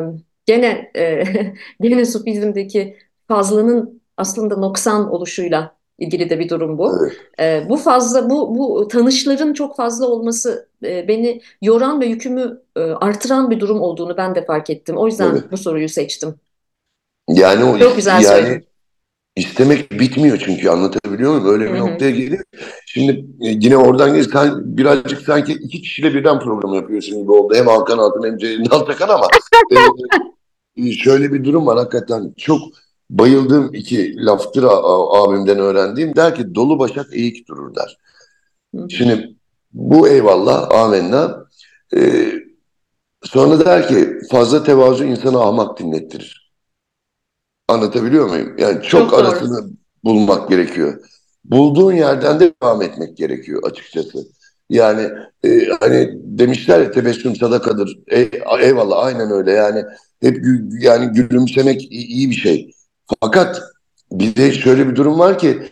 Speaker 1: gene e, gene Sufizm'deki fazlanın aslında noksan oluşuyla ilgili de bir durum bu.
Speaker 2: evet,
Speaker 1: E, bu fazla bu bu tanışların çok fazla olması e, beni yoran ve yükümü e, artıran bir durum olduğunu ben de fark ettim. O yüzden
Speaker 2: evet.
Speaker 1: bu soruyu seçtim.
Speaker 2: Yani o
Speaker 1: Çok güzel
Speaker 2: yani
Speaker 1: söyledin.
Speaker 2: İstemek bitmiyor çünkü anlatabiliyor muyum? Öyle bir noktaya gelir. Şimdi e, yine oradan gel sen birazcık sanki iki kişiyle birden program yapıyorsun gibi oldu. Hem Hakan Altun hem Ceylin Altakan ama e, şöyle bir durum var hakikaten çok bayıldığım iki laftır abimden öğrendiğim der ki dolu başak eğik durur der. Şimdi bu eyvallah amenna. E, sonra der ki fazla tevazu insanı ahmak dinlettirir. Anlatabiliyor muyum? Yani çok
Speaker 1: Çok doğru.
Speaker 2: arasını bulmak gerekiyor. Bulduğun yerden de devam etmek gerekiyor açıkçası. Yani e, hani demişler ya tebessüm sadakadır. E, eyvallah aynen öyle. Yani hep yani gülümsemek iyi bir şey. Fakat bir de şöyle bir durum var ki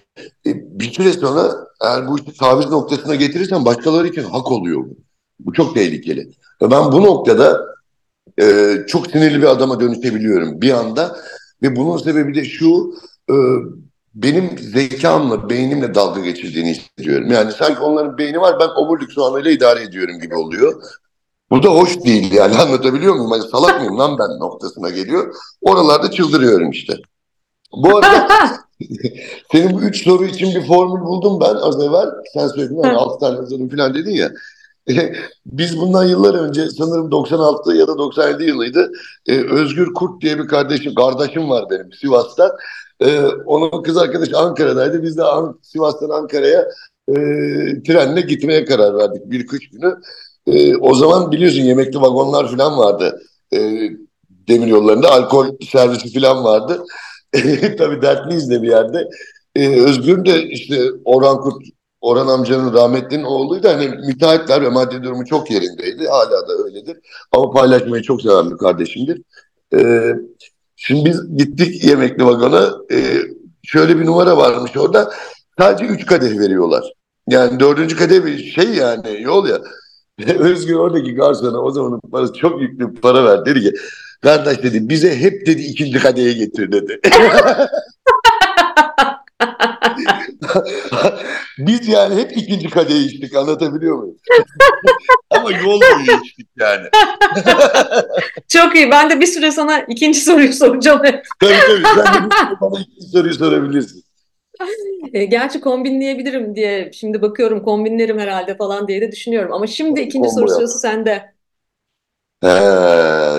Speaker 2: e, bir süre sonra eğer bu işi taviz noktasına getirirsen başkaları için hak oluyor bu. Bu çok tehlikeli. Ben bu noktada e, çok sinirli bir adama dönüşebiliyorum bir anda. Ve bunun sebebi de şu, e, benim zekamla, beynimle dalga geçirdiğini hissediyorum. Yani sanki onların beyni var, ben omurilik soğanıyla idare ediyorum gibi oluyor. Bu da hoş değil yani anlatabiliyor muyum? Hani salak mıyım lan ben noktasına geliyor. Oralarda çıldırıyorum işte. Bu arada senin bu üç soru için bir formül buldum ben az evvel. Sen söyledin hani altı tane yazarım falan dedin ya. Biz bundan yıllar önce sanırım 96 ya da 97 yılıydı. Ee, Özgür Kurt diye bir kardeşim, kardeşim var benim Sivas'ta. Ee, onun kız arkadaşı Ankara'daydı. Biz de An- Sivas'tan Ankara'ya e, trenle gitmeye karar verdik bir kış günü. Ee, o zaman biliyorsun yemekli vagonlar falan vardı. Ee, demir yollarında alkol servisi falan vardı. Tabii dertliyiz de bir yerde. Ee, Özgür de işte Orhan Kurt Orhan amcanın rahmetlinin oğluydu. Hani müteahhitler ve maddi durumu çok yerindeydi. Hala da öyledir. Ama paylaşmayı çok seven bir kardeşimdir. Ee, şimdi biz gittik yemekli vagona. Ee, şöyle bir numara varmış orada. Sadece üç kadeh veriyorlar. Yani dördüncü kadeh bir şey yani yol ya. Özgür oradaki garsona o zamanın parası çok yüklü para verdi. Dedi ki kardeş dedi bize hep dedi ikinci kadehe getir dedi. Biz yani hep ikinci kadehi içtik anlatabiliyor muyum? Ama yol boyu içtik yani.
Speaker 1: Çok iyi. Ben de bir süre sana ikinci soruyu soracağım.
Speaker 2: tabii tabii. Sen de bana ikinci soruyu sorabilirsin.
Speaker 1: E, gerçi kombinleyebilirim diye şimdi bakıyorum kombinlerim herhalde falan diye de düşünüyorum. Ama şimdi ikinci
Speaker 2: Combo
Speaker 1: soru
Speaker 2: yap.
Speaker 1: sırası sende.
Speaker 2: He,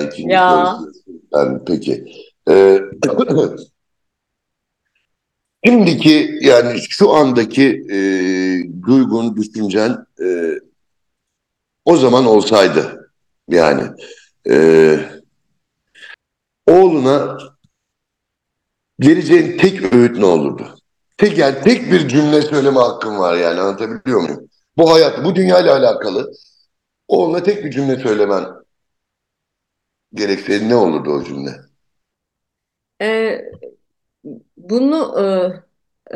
Speaker 2: ikinci
Speaker 1: Ya.
Speaker 2: soru. Yani peki. Ee, şimdiki yani şu andaki e, duygun, düşüncen e, o zaman olsaydı yani e, oğluna vereceğin tek öğüt ne olurdu? Tek yani tek bir cümle söyleme hakkın var yani anlatabiliyor muyum? Bu hayat, bu dünya ile alakalı oğluna tek bir cümle söylemen gerekseydi ne olurdu o cümle?
Speaker 1: E, bunu e,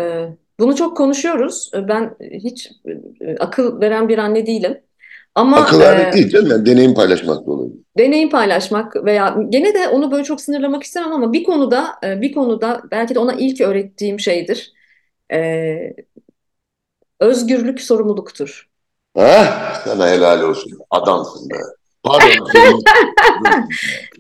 Speaker 1: e, bunu çok konuşuyoruz. E, Ben hiç e, akıl veren bir anne değilim. Ama
Speaker 2: Akıl
Speaker 1: e,
Speaker 2: değil canım yani deneyim paylaşmak da olabilir.
Speaker 1: deneyim paylaşmak veya gene de onu böyle çok sınırlamak istemem ama bir konuda e, bir konuda belki de ona ilk öğrettiğim şeydir. E, özgürlük sorumluluktur.
Speaker 2: Ha? Sana helal olsun. Adamsın be. Pardon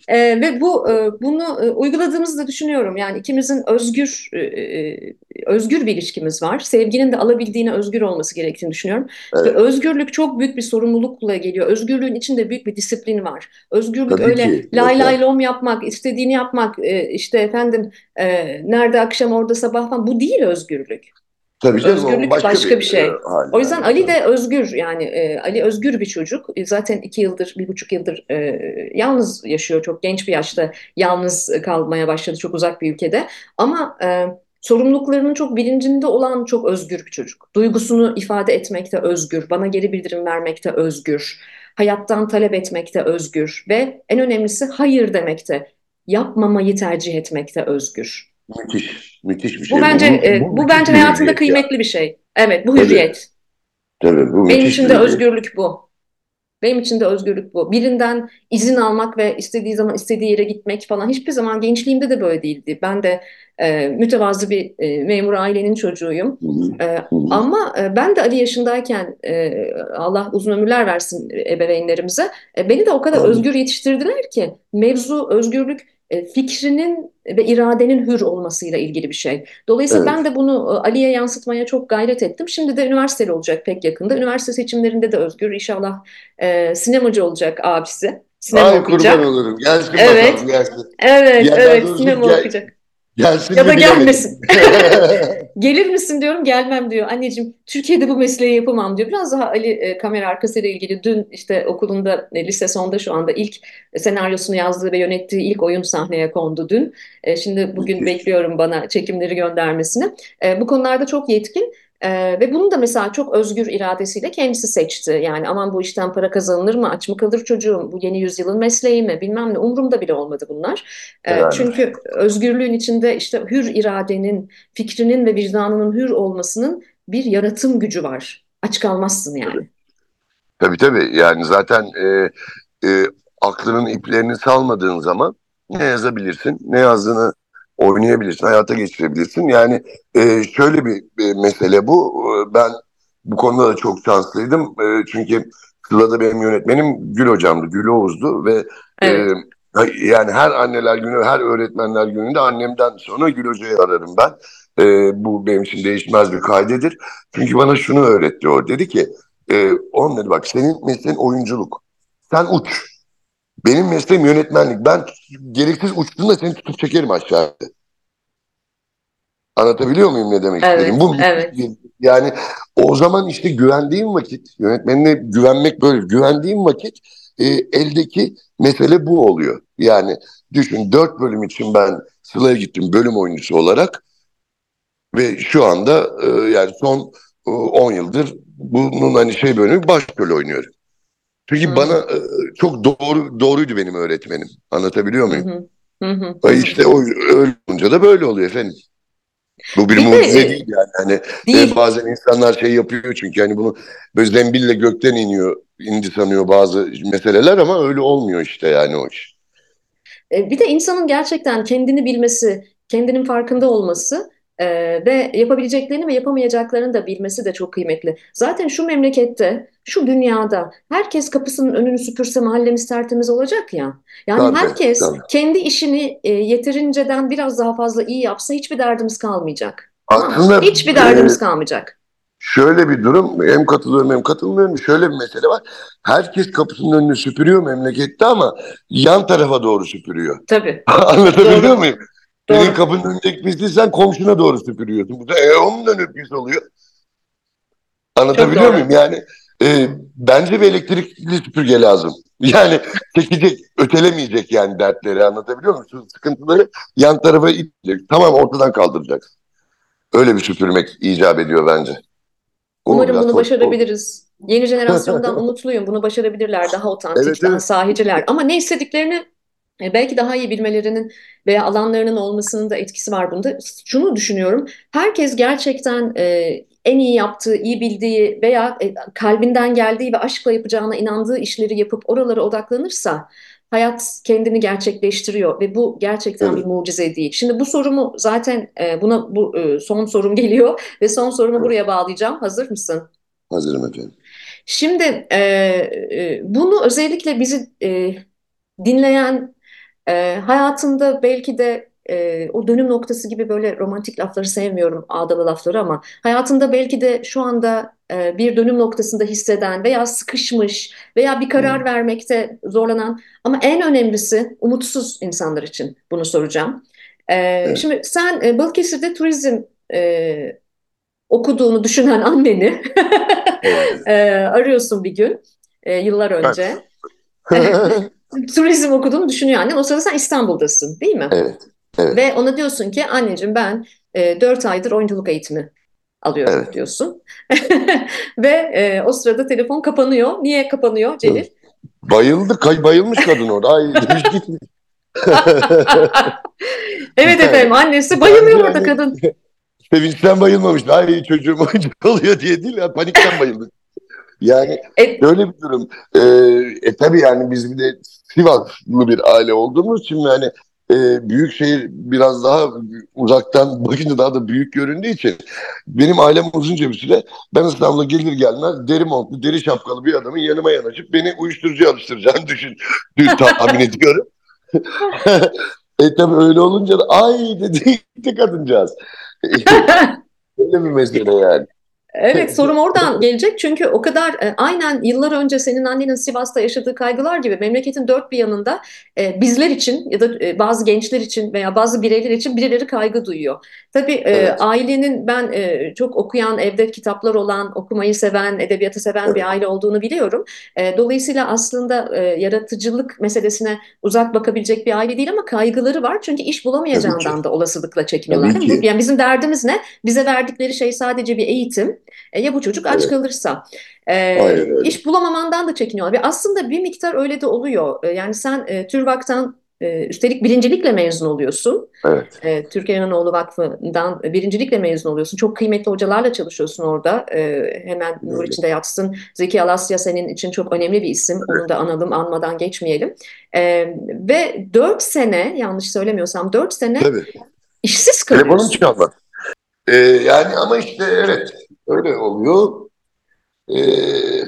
Speaker 1: E, ve bu e, bunu e, uyguladığımızı düşünüyorum. Yani ikimizin özgür e, e, özgür bir ilişkimiz var. Sevginin de alabildiğine özgür olması gerektiğini düşünüyorum. Ve
Speaker 2: Evet,
Speaker 1: özgürlük çok büyük bir sorumlulukla geliyor. Özgürlüğün içinde büyük bir disiplin var. Özgürlük
Speaker 2: tabii
Speaker 1: öyle
Speaker 2: ki.
Speaker 1: lay lay lom yapmak, istediğini yapmak, e, işte efendim e, nerede akşam orada sabah falan bu değil özgürlük.
Speaker 2: Tabii canım
Speaker 1: Özgürlük
Speaker 2: başka,
Speaker 1: başka
Speaker 2: bir,
Speaker 1: bir şey.
Speaker 2: e, hal
Speaker 1: O yüzden. Ali de özgür yani e, Ali özgür bir çocuk. E, zaten iki yıldır, bir buçuk yıldır e, yalnız yaşıyor. Çok genç bir yaşta yalnız kalmaya başladı çok uzak bir ülkede. Ama e, sorumluluklarının çok bilincinde olan çok özgür bir çocuk. Duygusunu ifade etmekte özgür, bana geri bildirim vermekte özgür, hayattan talep etmekte özgür ve en önemlisi hayır demekte, yapmamayı tercih etmekte özgür.
Speaker 2: Müthiş. Müthiş bir şey. Bu,
Speaker 1: bence
Speaker 2: bu,
Speaker 1: e,
Speaker 2: bu
Speaker 1: bu bence hayatında
Speaker 2: hürriyet ya.
Speaker 1: kıymetli bir şey. Evet, bu
Speaker 2: Tabii.
Speaker 1: hürriyet.
Speaker 2: Tabii bu
Speaker 1: Benim için de
Speaker 2: hürriyet.
Speaker 1: özgürlük bu. Benim için de özgürlük bu. Birinden izin almak ve istediği zaman istediği yere gitmek falan hiçbir zaman gençliğimde de böyle değildi. Ben de e, mütevazı bir e, memur ailenin çocuğuyum.
Speaker 2: Hı hı,
Speaker 1: E,
Speaker 2: hı hı.
Speaker 1: ama e, ben de Ali yaşındayken e, Allah uzun ömürler versin ebeveynlerimize. E, beni de o kadar
Speaker 2: Amin.
Speaker 1: özgür yetiştirdiler ki mevzu özgürlük e, fikrinin ve iradenin hür olmasıyla ilgili bir şey. Dolayısıyla
Speaker 2: Evet.
Speaker 1: ben de bunu e, Ali'ye yansıtmaya çok gayret ettim. Şimdi de üniversiteli olacak pek yakında. Üniversite seçimlerinde de özgür. İnşallah e, sinemacı olacak abisi. Sinema
Speaker 2: Ay
Speaker 1: okuyacak.
Speaker 2: kurban olurum. Gelsin
Speaker 1: Evet.
Speaker 2: bakalım gelsin.
Speaker 1: Evet, evet sinema
Speaker 2: gel-
Speaker 1: okuyacak.
Speaker 2: Gelsin
Speaker 1: Ya da gelmesin. Gelir misin diyorum, gelmem diyor. Anneciğim, Türkiye'de bu mesleği yapamam diyor. Biraz daha Ali e, kamera arkasıyla ilgili dün işte okulunda e, lise sonda şu anda ilk senaryosunu yazdığı ve yönettiği ilk oyun sahneye kondu dün. E, şimdi bugün bekliyorum bana çekimleri göndermesini. E, bu konularda çok yetkin. E, ve bunu da mesela çok özgür iradesiyle kendisi seçti. Yani aman bu işten para kazanılır mı, aç mı kalır çocuğum, bu yeni yüzyılın mesleği mi bilmem ne umurumda bile olmadı bunlar. E,
Speaker 2: Helal olsun.
Speaker 1: çünkü özgürlüğün içinde işte hür iradenin, fikrinin ve vicdanının hür olmasının bir yaratım gücü var. Aç kalmazsın yani.
Speaker 2: Tabii tabii yani zaten e, e, aklının iplerini salmadığın zaman ne yazabilirsin, ne yazdığını oynayabilirsin, hayata geçirebilirsin. Yani e, şöyle bir, bir mesele bu. E, Ben bu konuda da çok şanslıydım. E, çünkü Sıla'da benim yönetmenim Gül hocamdı, Gül Oğuz'du ve
Speaker 1: Evet.
Speaker 2: e, yani her anneler günü, her öğretmenler gününde annemden sonra Gül hocayı ararım ben. E, bu benim için değişmez bir kaydedir. Çünkü bana şunu öğretti o. Dedi ki e, oğlum dedi bak senin mesleğin oyunculuk. Sen uç. Benim mesleğim yönetmenlik. Ben gereksiz uçtuğunda seni tutup çekerim aşağıya. Anlatabiliyor muyum ne demek
Speaker 1: Evet?
Speaker 2: Bu
Speaker 1: evet.
Speaker 2: yani o zaman işte güvendiğim vakit yönetmenine güvenmek böyle güvendiğim vakit e, eldeki mesele bu oluyor. Yani düşün dört bölüm için ben Sıla'ya gittim bölüm oyuncusu olarak ve şu anda e, yani son e, 10 yıldır bunun hani şey bölümü başrol oynuyorum. Çünkü
Speaker 1: Hı
Speaker 2: bana e, çok doğru doğruydu benim öğretmenim. Anlatabiliyor muyum?
Speaker 1: hı. Hı
Speaker 2: işte o öyle olunca da böyle oluyor efendim. Bu bir
Speaker 1: Bir de
Speaker 2: mucize
Speaker 1: e,
Speaker 2: değil yani. Hani e,
Speaker 1: değil.
Speaker 2: bazen insanlar şey yapıyor çünkü hani bunu böyle zembille gökten iniyor, indi sanıyor bazı meseleler ama öyle olmuyor işte yani o iş.
Speaker 1: E, Bir de insanın gerçekten kendini bilmesi, kendinin farkında olması e, ve yapabileceklerini ve yapamayacaklarını da bilmesi de çok kıymetli. Zaten şu memlekette, şu dünyada herkes kapısının önünü süpürse mahallemiz tertemiz olacak ya. Yani
Speaker 2: Tabii,
Speaker 1: herkes
Speaker 2: tabii.
Speaker 1: kendi işini e, yeterinceden biraz daha fazla iyi yapsa hiçbir derdimiz kalmayacak.
Speaker 2: Aslında
Speaker 1: Hiçbir
Speaker 2: e,
Speaker 1: derdimiz kalmayacak.
Speaker 2: şöyle bir durum hem katılıyorum hem katılmıyorum. Şöyle bir mesele var. Herkes kapısının önünü süpürüyor memlekette ama yan tarafa doğru süpürüyor.
Speaker 1: Tabii.
Speaker 2: Anlatabiliyor
Speaker 1: Doğru.
Speaker 2: muyum? Senin
Speaker 1: Doğru.
Speaker 2: kapının önündeki pisliği sen komşuna doğru süpürüyorsun. Bu da e, onun önü pis oluyor. Anlatabiliyor muyum? Yani e, bence bir elektrikli süpürge lazım. Yani çekecek, ötelemeyecek yani dertleri anlatabiliyor muyum? Şu sıkıntıları yan tarafa itecek. Tamam ortadan kaldıracak. Öyle bir süpürmek icap ediyor bence.
Speaker 1: Umarım bunu başarabiliriz. Yeni jenerasyondan umutluyum. Bunu başarabilirler. Daha otantik,
Speaker 2: Evet,
Speaker 1: daha
Speaker 2: evet.
Speaker 1: sahiciler. Ama ne istediklerini belki daha iyi bilmelerinin veya alanlarının olmasının da etkisi var bunda. Şunu düşünüyorum. Herkes gerçekten e, en iyi yaptığı, iyi bildiği veya e, kalbinden geldiği ve aşkla yapacağına inandığı işleri yapıp oralara odaklanırsa hayat kendini gerçekleştiriyor ve bu gerçekten bir mucize değil. Şimdi bu sorumu zaten e, buna bu e, son sorum geliyor ve son sorumu buraya bağlayacağım. Hazır mısın?
Speaker 2: Hazırım efendim.
Speaker 1: Şimdi e, e, bunu özellikle bizi e, dinleyen e, hayatında belki de e, o dönüm noktası gibi böyle romantik lafları sevmiyorum, ağdalı lafları ama hayatında belki de şu anda e, bir dönüm noktasında hisseden veya sıkışmış veya bir karar
Speaker 2: Hı.
Speaker 1: vermekte zorlanan ama en önemlisi umutsuz insanlar için bunu soracağım. E,
Speaker 2: Evet.
Speaker 1: Şimdi sen e, Balıkesir'de turizm e, okuduğunu düşünen anneni
Speaker 2: Evet.
Speaker 1: e, arıyorsun bir gün e, yıllar önce. Turizm okuduğunu düşünüyor annen. O sırada sen İstanbul'dasın değil mi?
Speaker 2: Evet. Evet.
Speaker 1: Ve ona diyorsun ki anneciğim ben e, 4 aydır oyunculuk eğitimi alıyorum
Speaker 2: Evet.
Speaker 1: diyorsun. Ve e, o sırada telefon kapanıyor. Niye kapanıyor Celil?
Speaker 2: Bayıldı. Kay bayılmış kadın orada. Ay gitmiş.
Speaker 1: Evet efendim annesi bayılıyor orada kadın.
Speaker 2: Sevinçten bayılmamış. Ay çocuğum oyuncak oluyor diye değil ya panikten bayıldı. Yani
Speaker 1: E,
Speaker 2: böyle bir durum. Ee, e tabii yani biz bir de Sivaslı bir aile olduğumuz için yani e, büyük şehir biraz daha uzaktan bakınca daha da büyük göründüğü için benim ailem uzunca bir süre ben İstanbul'a gelir gelmez deri montlu, deri şapkalı bir adamın yanıma yanaşıp beni uyuşturucuya alıştıracağını düşün, tahmin ediyorum. e tabii öyle olunca da ay dedi gitti kadıncağız. Öyle bir mesele yani.
Speaker 1: Evet sorum oradan gelecek çünkü o kadar e, aynen yıllar önce senin annenin Sivas'ta yaşadığı kaygılar gibi memleketin dört bir yanında e, bizler için ya da e, bazı gençler için veya bazı bireyler için birileri kaygı duyuyor. Tabii e,
Speaker 2: Evet.
Speaker 1: ailenin ben e, çok okuyan, evde kitaplar olan, okumayı seven, edebiyatı seven
Speaker 2: Evet.
Speaker 1: bir aile olduğunu biliyorum. E, dolayısıyla aslında e, yaratıcılık meselesine uzak bakabilecek bir aile değil ama kaygıları var. Çünkü iş bulamayacağından da olasılıkla çekiniyorlar. Yani bizim derdimiz ne? Bize verdikleri şey sadece bir eğitim. E, ya bu çocuk aç
Speaker 2: Evet.
Speaker 1: kalırsa? E,
Speaker 2: Aynen
Speaker 1: iş bulamamandan da çekiniyorlar. Ve aslında bir miktar öyle de oluyor. E, yani sen e, TÜRVAK'tan e, üstelik birincilikle mezun oluyorsun.
Speaker 2: Evet.
Speaker 1: E, Türkiye İnanoğlu Vakfı'ndan birincilikle mezun oluyorsun. Çok kıymetli hocalarla çalışıyorsun orada. E, hemen nur
Speaker 2: Öyle.
Speaker 1: içinde yatsın. Zeki Alasya senin için çok önemli bir isim. Onu da analım, anmadan geçmeyelim. E, ve 4 sene, yanlış söylemiyorsam 4 sene
Speaker 2: Tabii.
Speaker 1: işsiz
Speaker 2: Telefonum
Speaker 1: kalıyorsun.
Speaker 2: çalmadı. Ee, yani ama işte evet öyle oluyor. Ee,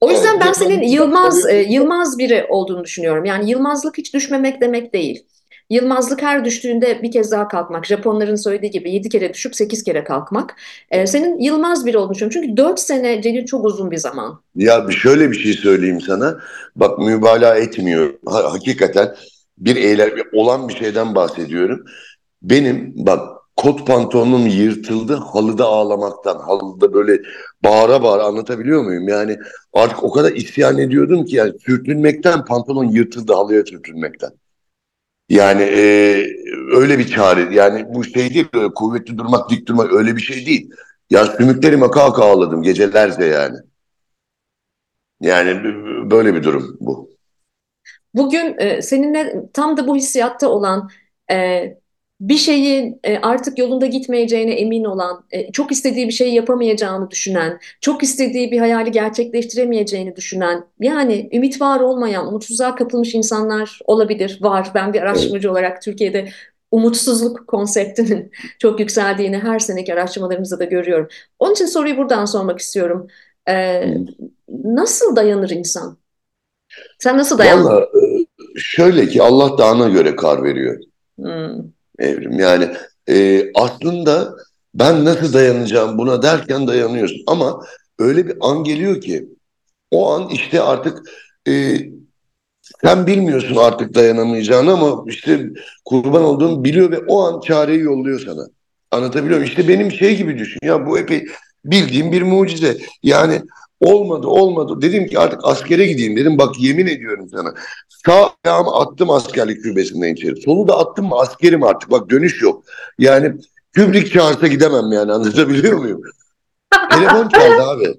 Speaker 1: O yüzden ben senin Yılmaz e. Yılmaz biri olduğunu düşünüyorum. Yani Yılmazlık hiç düşmemek demek değil. Yılmazlık her düştüğünde bir kez daha kalkmak. Japonların söylediği gibi yedi kere düşüp sekiz kere kalkmak. E, senin Yılmaz biri olduğunu düşünüyorum. Çünkü dört sene Celil çok uzun bir zaman.
Speaker 2: ya şöyle bir şey söyleyeyim sana. Bak mübalağa etmiyorum. Ha- hakikaten bir eylem olan bir şeyden bahsediyorum. Benim bak kot pantolonum yırtıldı halıda ağlamaktan. Halıda böyle bağıra bağıra anlatabiliyor muyum? Yani artık o kadar isyan ediyordum ki yani sürtünmekten pantolon yırtıldı halıya sürtünmekten. Yani e, öyle bir çare. Yani bu şey değil, kuvvetli durmak, dik durmak öyle bir şey değil. Ya sümüklerime kalka ağladım gecelerce yani. Yani böyle bir durum bu.
Speaker 1: Bugün e, seninle tam da bu hissiyatta olan e, bir şeyin e, artık yolunda gitmeyeceğine emin olan, e, çok istediği bir şeyi yapamayacağını düşünen, çok istediği bir hayali gerçekleştiremeyeceğini düşünen, yani ümit var olmayan, umutsuzluğa kapılmış insanlar olabilir, var. Ben bir araştırmacı olarak Türkiye'de umutsuzluk konseptinin çok yükseldiğini her seneki araştırmalarımızda da görüyorum. Onun için soruyu buradan sormak istiyorum. Ee, nasıl dayanır insan? Sen nasıl dayandın?
Speaker 2: Valla e, şöyle ki Allah dağına göre kar veriyor
Speaker 1: Hmm,
Speaker 2: Evrim. Yani e, aslında ben nasıl dayanacağım buna derken dayanıyorsun. Ama öyle bir an geliyor ki o an işte artık e, sen bilmiyorsun artık dayanamayacağını ama işte kurban olduğunu biliyor ve o an çareyi yolluyor sana. Anlatabiliyor muyum? İşte benim şey gibi düşün ya bu epey bildiğim bir mucize. Yani olmadı olmadı. Dedim ki artık askere gideyim dedim. Bak yemin ediyorum sana. Sağ ayağımı attım askerlik kulübesinden içeri. Solu da attım mı askerim artık. Bak dönüş yok. Yani Kubrick çağırsa gidemem yani anlatabiliyor muyum? Telefon çaldı abi.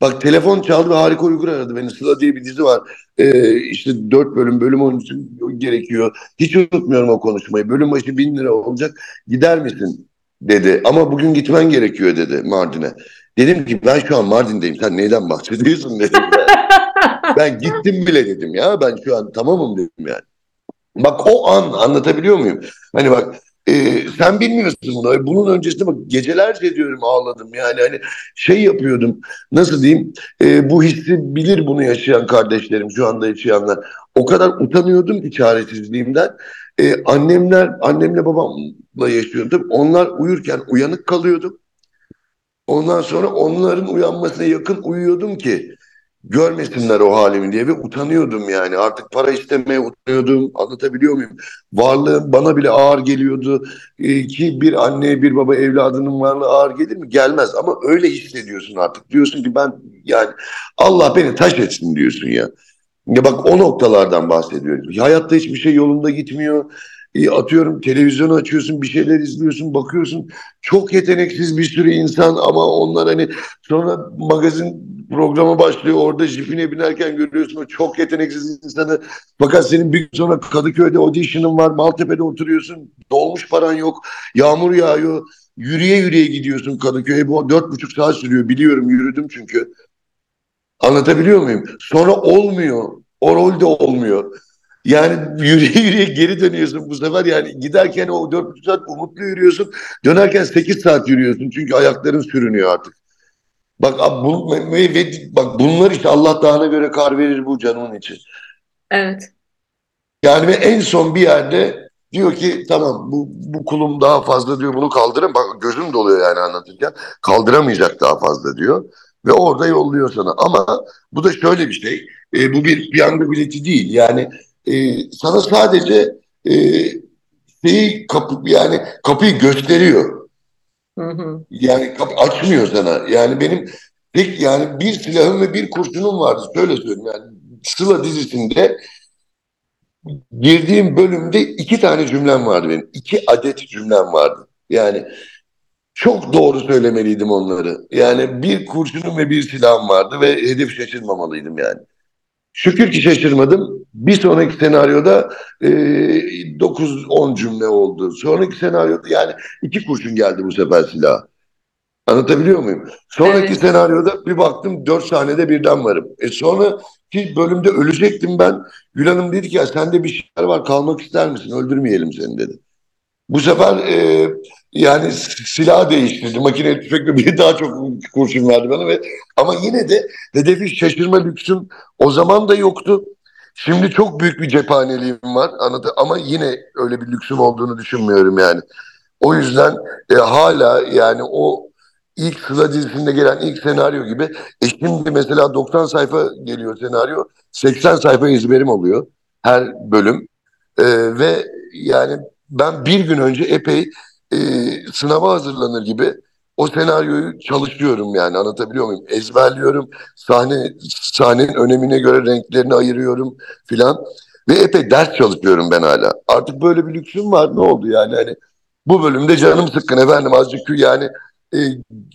Speaker 2: Bak telefon çaldı ve Harika Uygur aradı beni. Sıla diye bir dizi var. Ee, işte dört bölüm, bölüm oyuncusu gerekiyor. Hiç unutmuyorum o konuşmayı. Bölüm başı bin lira olacak. Gider misin? dedi. Ama bugün gitmen gerekiyor dedi Mardin'e. Dedim ki ben şu an Mardin'deyim. Sen neyden bahsediyorsun dedim. Yani. Ben gittim bile dedim ya. Ben şu an tamamım dedim yani. Bak o an anlatabiliyor muyum? Hani bak e, sen bilmiyorsun bunu. Bunun öncesinde bak gecelerce diyorum ağladım. Yani hani şey yapıyordum. Nasıl diyeyim? E, bu hissi bilir bunu yaşayan kardeşlerim, şu anda yaşayanlar. O kadar utanıyordum ki çaresizliğimden. E, annemler, annemle babamla yaşıyordum. Onlar uyurken uyanık kalıyordum. Ondan sonra onların uyanmasına yakın uyuyordum ki görmesinler o halimi diye ve utanıyordum yani. Artık para istemeye utanıyordum. Anlatabiliyor muyum? Varlığım bana bile ağır geliyordu. Ee, ki bir anne bir baba evladının varlığı ağır gelir mi? Gelmez ama öyle hissediyorsun artık. Diyorsun ki ben yani Allah beni taş etsin diyorsun ya. Ya bak o noktalardan bahsediyorum. Hayatta hiçbir şey yolunda gitmiyor. Atıyorum televizyonu açıyorsun bir şeyler izliyorsun bakıyorsun. Çok yeteneksiz bir sürü insan ama onlar hani sonra magazin programı başlıyor orada jipine binerken görüyorsun o çok yeteneksiz insanı. Fakat senin bir gün sonra Kadıköy'de audition'ın var Maltepe'de oturuyorsun dolmuş paran yok yağmur yağıyor. Yürüye yürüye gidiyorsun Kadıköy'e. Bu dört buçuk saat sürüyor. Biliyorum yürüdüm çünkü. Anlatabiliyor muyum? Sonra olmuyor. O rolde olmuyor yani yürüye yürüye geri dönüyorsun bu sefer yani giderken o dört buçuk saat umutlu yürüyorsun. Dönerken sekiz saat yürüyorsun çünkü ayakların sürünüyor artık. Bak bu, ve, bak bunlar işte Allah dağına göre kar verir bu canımın için.
Speaker 1: evet.
Speaker 2: Yani ve en son bir yerde diyor ki tamam bu, bu kulum daha fazla diyor bunu kaldırın. Bak gözüm doluyor yani anlatırken. Kaldıramayacak daha fazla diyor. Ve orada yolluyor sana. Ama bu da şöyle bir şey. E, bu bir piyango bileti değil. Yani e, sana sadece e, şeyi kapı yani kapıyı gösteriyor.
Speaker 1: Hı hı.
Speaker 2: Yani kapı açmıyor sana. Yani benim tek yani bir silahım ve bir kurşunum vardı. Şöyle söyleyeyim yani Sıla dizisinde girdiğim bölümde iki tane cümlem vardı benim. İki adet cümlem vardı. Yani çok doğru söylemeliydim onları. Yani bir kurşunum ve bir silahım vardı ve hedef şaşırmamalıydım yani. Şükür ki şaşırmadım. Bir sonraki senaryoda e, 9-10 cümle oldu. Sonraki senaryoda yani iki kurşun geldi bu sefer silah. Anlatabiliyor muyum? Sonraki
Speaker 1: Evet.
Speaker 2: senaryoda bir baktım dört sahnede birden varım. E sonra ki bölümde ölecektim ben. Gül Hanım dedi ki ya sende bir şeyler var kalmak ister misin? Öldürmeyelim seni dedi. Bu sefer e, yani silah değiştirdi. Makine tüfekle biri daha çok kurşun verdi bana ve ama yine de hedefi şaşırma lüksüm o zaman da yoktu. Şimdi çok büyük bir cephaneliğim var anladı ama yine öyle bir lüksüm olduğunu düşünmüyorum yani. O yüzden e, hala yani o ilk Sıla dizisinde gelen ilk senaryo gibi e şimdi mesela 90 sayfa geliyor senaryo 80 sayfa ezberim oluyor her bölüm. E, ve yani ben bir gün önce epey e, sınava hazırlanır gibi o senaryoyu çalışıyorum yani anlatabiliyor muyum? Ezberliyorum, sahne sahnenin önemine göre renklerini ayırıyorum filan ve epey ders çalışıyorum ben hala. Artık böyle bir lüksüm var ne oldu yani hani bu bölümde canım sıkkın efendim azıcık yani e,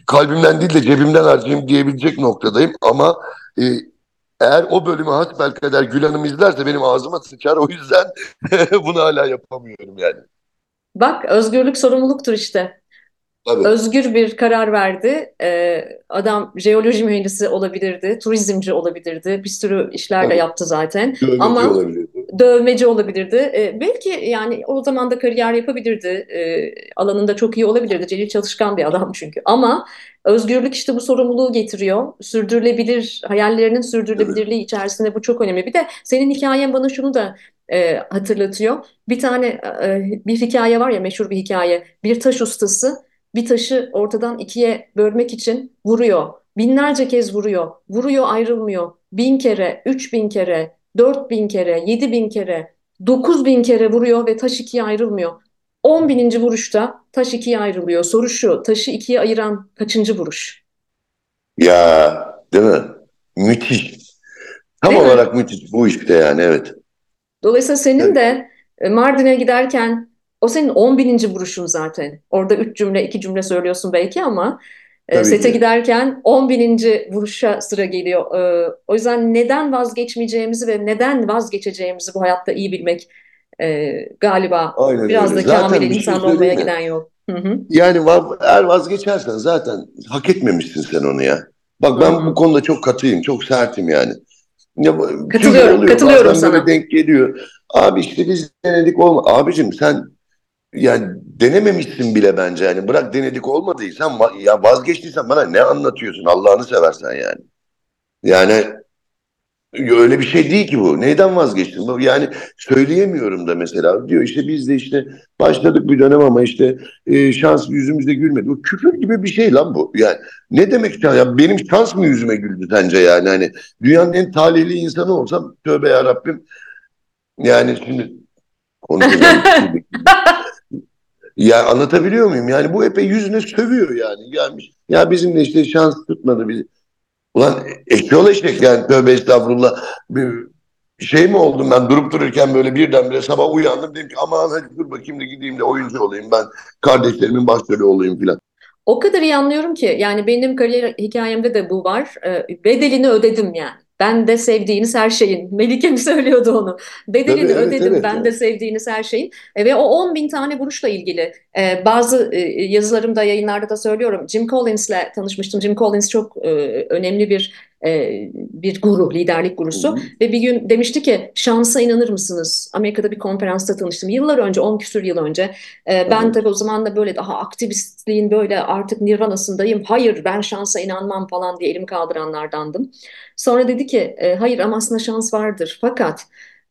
Speaker 2: kalbimden değil de cebimden harcayayım diyebilecek noktadayım ama e, eğer o bölümü hasbelkader Gül Hanım izlerse benim ağzıma sıçar o yüzden bunu hala yapamıyorum yani.
Speaker 1: Bak özgürlük sorumluluktur işte.
Speaker 2: Tabii.
Speaker 1: Özgür bir karar verdi. Ee, adam jeoloji mühendisi olabilirdi, turizmci olabilirdi. Bir sürü işler de yaptı zaten.
Speaker 2: Geometri
Speaker 1: Ama
Speaker 2: olabilir.
Speaker 1: dövmeci olabilirdi. E, belki yani o zaman da kariyer yapabilirdi. E, alanında çok iyi olabilirdi. Celil çalışkan bir adam çünkü. Ama özgürlük işte bu sorumluluğu getiriyor. Sürdürülebilir, hayallerinin sürdürülebilirliği içerisinde bu çok önemli. Bir de senin hikayen bana şunu da e, hatırlatıyor. Bir tane e, bir hikaye var ya meşhur bir hikaye. Bir taş ustası bir taşı ortadan ikiye bölmek için vuruyor. Binlerce kez vuruyor. Vuruyor ayrılmıyor. Bin kere, üç bin kere, dört bin kere, yedi bin kere, dokuz bin kere vuruyor ve taş ikiye ayrılmıyor. On bininci vuruşta taş ikiye ayrılıyor. Soru şu, taşı ikiye ayıran kaçıncı vuruş?
Speaker 2: Ya değil mi? Müthiş. Tam
Speaker 1: Değil mi?
Speaker 2: olarak müthiş bu işte yani evet.
Speaker 1: Dolayısıyla senin
Speaker 2: Evet.
Speaker 1: de e, Mardin'e giderken o senin on bininci vuruşun zaten. Orada üç cümle, iki cümle söylüyorsun belki ama e,
Speaker 2: Tabii
Speaker 1: sete
Speaker 2: ki.
Speaker 1: giderken on bininci vuruşa sıra geliyor. E, o yüzden neden vazgeçmeyeceğimizi ve neden vazgeçeceğimizi bu hayatta iyi bilmek galiba
Speaker 2: Aynen
Speaker 1: biraz
Speaker 2: öyle.
Speaker 1: da kamil
Speaker 2: şey
Speaker 1: insan olmaya
Speaker 2: söyleyeyim mi?
Speaker 1: giden yol. Hı hı,
Speaker 2: Yani eğer vazgeçersen zaten hak etmemişsin sen onu ya. Bak ben
Speaker 1: hı.
Speaker 2: bu konuda çok katıyım, çok sertim yani. Ya,
Speaker 1: Katılıyorum,
Speaker 2: oluyor
Speaker 1: katılıyorum
Speaker 2: bazen
Speaker 1: sana.
Speaker 2: denk geliyor. Abi işte biz denedik olma. Abicim sen yani denememişsin bile bence yani. Bırak denedik olmadıysan ya vazgeçtiysen bana ne anlatıyorsun Allah'ını seversen yani. Yani öyle bir şey değil ki bu. Neyden vazgeçtin? Yani söyleyemiyorum da mesela. Diyor işte biz de işte başladık bir dönem ama işte e, şans yüzümüzde gülmedi. Bu küfür gibi bir şey lan bu. Yani ne demek? Ya benim şans mı yüzüme güldü sence yani? Hani dünyanın en talihli insanı olsam tövbe ya Rabbim. Yani şimdi konuşacağım. Ya anlatabiliyor muyum? Yani bu epey yüzüne sövüyor yani. Gelmiş. Ya bizim de işte şans tutmadı bizi. Ulan eşyol eşek yani tövbe estağfurullah. Bir şey mi oldum ben durup dururken böyle birdenbire sabah uyandım. Dedim ki aman hadi dur bakayım da gideyim de oyuncu olayım ben. Kardeşlerimin başrolü olayım filan.
Speaker 1: O kadar iyi anlıyorum ki yani benim kariyer hikayemde de bu var. Ee, bedelini ödedim yani. Ben de sevdiğiniz her şeyin. Melike mi söylüyordu onu? Bedelini
Speaker 2: Tabii evet
Speaker 1: ödedim.
Speaker 2: evet.
Speaker 1: Ben
Speaker 2: Yani.
Speaker 1: de sevdiğiniz her şeyin. E, ve o 10 bin tane vuruşla ilgili e, bazı e, yazılarımda, yayınlarda da söylüyorum. Jim Collins'le tanışmıştım. Jim Collins çok e, önemli bir e, bir guru, liderlik gurusu.
Speaker 2: hı.
Speaker 1: Ve bir gün demişti ki şansa inanır mısınız? Amerika'da bir konferansta tanıştım. Yıllar önce, 10 küsur yıl önce. Ee, ben
Speaker 2: Aha.
Speaker 1: tabii o zaman da böyle daha aktivistliğin böyle artık nirvanasındayım. Hayır ben şansa inanmam falan diye elimi kaldıranlardandım. Sonra dedi ki e, hayır ama aslında şans vardır. Fakat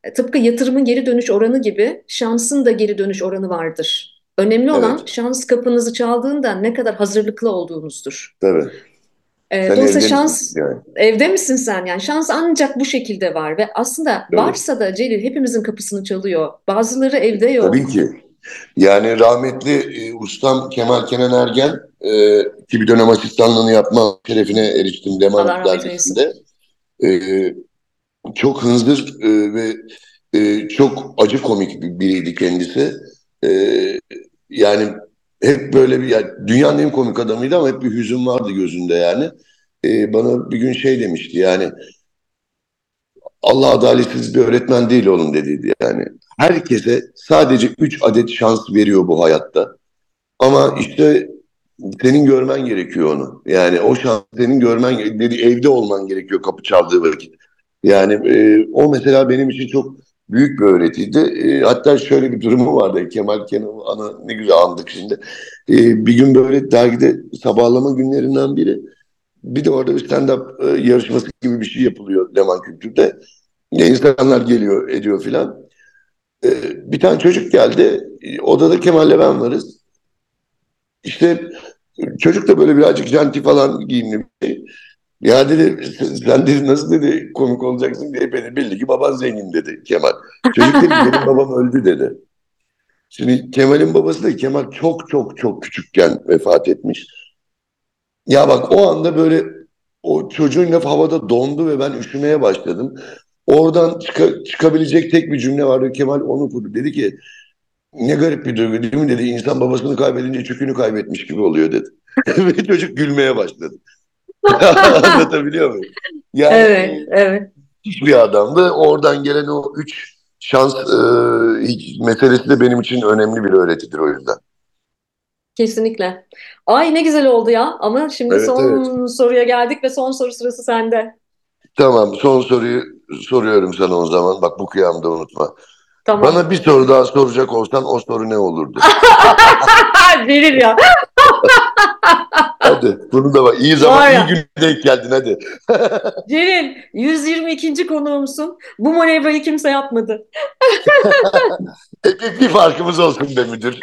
Speaker 1: e, tıpkı yatırımın geri dönüş oranı gibi şansın da geri dönüş oranı vardır. Önemli olan
Speaker 2: Evet
Speaker 1: şans kapınızı çaldığında ne kadar hazırlıklı olduğunuzdur.
Speaker 2: tabii.
Speaker 1: E,
Speaker 2: Sen
Speaker 1: dolayısıyla
Speaker 2: evde
Speaker 1: şans
Speaker 2: yani?
Speaker 1: evde misin sen? Yani şans ancak bu şekilde var ve aslında
Speaker 2: Tabii.
Speaker 1: varsa da Celil hepimizin kapısını çalıyor. Bazıları evde
Speaker 2: Tabii
Speaker 1: yok.
Speaker 2: ki. Yani rahmetli e, ustam Kemal Kenan Ergen e, ki bir dönem asistanlığını yapma şerefine eriştim
Speaker 1: eylesin.
Speaker 2: dergisinde. E, çok hınzır e, ve e, çok acı komik bir biriydi kendisi. E, yani hep böyle bir yani dünyanın en komik adamıydı ama hep bir hüzün vardı gözünde yani. E, bana bir gün şey demişti yani Allah adaletsiz bir öğretmen değil oğlum dediydi yani. Herkese sadece 3 adet şans veriyor bu hayatta. Ama işte senin görmen gerekiyor onu. Yani o şans senin görmen dedi evde olman gerekiyor kapı çaldığı vakit. Yani e, o mesela benim için çok büyük bir öğretiydi. E, hatta şöyle bir durumu vardı. Kemal Kenan ana ne güzel andık şimdi. E, bir gün böyle dergide sabahlama günlerinden biri. Bir de orada bir stand-up e, yarışması gibi bir şey yapılıyor Leman Kültür'de. Ya insanlar geliyor ediyor filan. E, bir tane çocuk geldi. E, Odada Kemal'le ben varız. İşte çocuk da böyle birazcık janti falan giyimli bir şey. Ya dedi sen dedi nasıl dedi komik olacaksın diye beni belli ki baban zengin dedi Kemal. Çocuk dedi benim babam öldü dedi. Şimdi Kemal'in babası da Kemal çok çok çok küçükken vefat etmiş. Ya bak o anda böyle o çocuğun laf havada dondu ve ben üşümeye başladım. Oradan çıka- çıkabilecek tek bir cümle vardı. Kemal onu kurdu. Dedi ki ne garip bir duygu değil mi dedi. İnsan babasını kaybedince çükünü kaybetmiş gibi oluyor dedi. Ve çocuk gülmeye başladı. Anlatabiliyor muyum? Yani
Speaker 1: Evet, evet.
Speaker 2: hiçbir adamdı. Oradan gelen o üç şans e, meselesi de benim için önemli bir öğretidir o yüzden.
Speaker 1: Kesinlikle. Ay ne güzel oldu ya. Ama şimdi
Speaker 2: Evet evet.
Speaker 1: son soruya geldik ve son soru sırası sende.
Speaker 2: Tamam son soruyu soruyorum sana o zaman. Bak bu kıyamda unutma.
Speaker 1: Tamam.
Speaker 2: Bana bir soru daha soracak olsan o soru ne olurdu?
Speaker 1: Verir ya.
Speaker 2: Hadi bunu da bak. İyi zaman,
Speaker 1: Var
Speaker 2: iyi gün denk geldin hadi.
Speaker 1: Celil 122. konuğumsun. Bu manevrayı kimse yapmadı.
Speaker 2: E, bir, farkımız olsun be müdür.